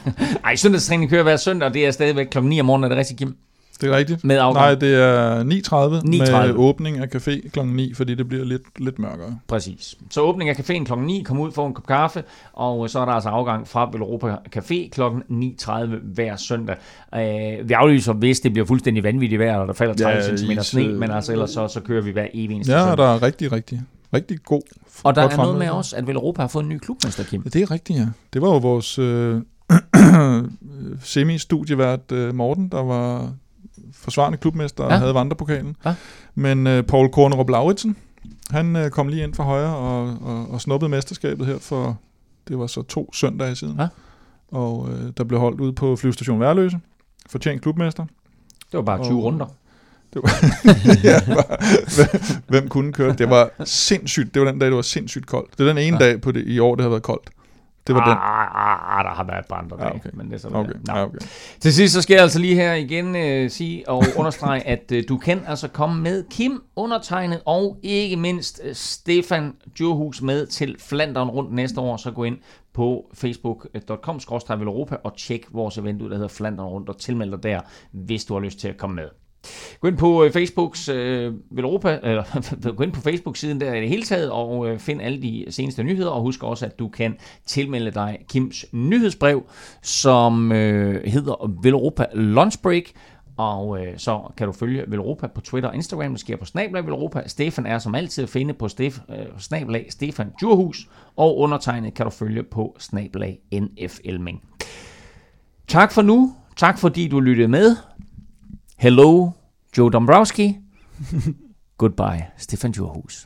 Ej, søndagstræning kører hver søndag, og det er stadigvæk klokken 9 om morgenen, er det rigtigt, Kim? Det er rigtigt. Med afgang. Nej, det er 9.30 9.30. med åbning af café klokken 9, fordi det bliver lidt, lidt mørkere. Præcis. Så åbning af caféen kl. 9, kom ud, få en kop kaffe, og så er der altså afgang fra Velropa Café kl. 9.30 hver søndag. Øh, vi aflyser, hvis det bliver fuldstændig vanvittigt vejr, og der falder 30 Ja, cm sne, øh, men altså ellers så, så kører vi hver evig eneste Ja, søndag. der er rigtig, rigtig, rigtig god. Og der er noget med også, at Velropa har fået en ny klubmester, Kim. Ja, det er rigtigt, ja. Det var jo vores øh, (clears throat) semi-studievært øh, Morten, der var forsvarende klubmester og Ja. havde vandrepokalen. Ja. Men øh, Paul Kornerup Lauritsen, han øh, kom lige ind fra højre og, og, og snuppede mesterskabet her for, det var så to søndage siden. Ja. Og øh, der blev holdt ude på flyvestation Værløse. Fortjent klubmester. Det var bare 20 Og- runder. Det var, (laughs) ja, bare, hvem kunne køre? Det var sindssygt. Det var den dag, det var sindssygt koldt. Det er den ene ja. dag på det, i år, det har været koldt. Det var ah, den. Ah, ah, der har været andre dage, ja, okay. men det er sådan okay. Ja, okay. Til sidst så skal jeg altså lige her igen uh, sige og (laughs) understrege, at uh, du kan altså komme med Kim undertegnet og ikke mindst uh, Stefan Djurhus med til Flandern rundt næste år. Så gå ind på facebook.com Europa og tjek vores event ud, der hedder Flandern rundt og tilmeld dig der, hvis du har lyst til at komme med. Gå ind på øh, Facebooks øh, Europa, eller (laughs) gå ind på Facebook-siden der i det hele taget, og øh, find alle de seneste nyheder, og husk også, at du kan tilmelde dig Kims nyhedsbrev, som øh, hedder Velropa Lunch Break, og øh, så kan du følge Velropa på Twitter og Instagram. Det sker på Snablag Velropa. Stefan er som altid at finde på Stef, øh, Snablag Stefan Djurhus. Og undertegnet kan du følge på Snablag NF Elming. Tak for nu. Tak fordi du lyttede med. Hello, Joe Dombrowski. (laughs) Goodbye, Stefan Djurhus.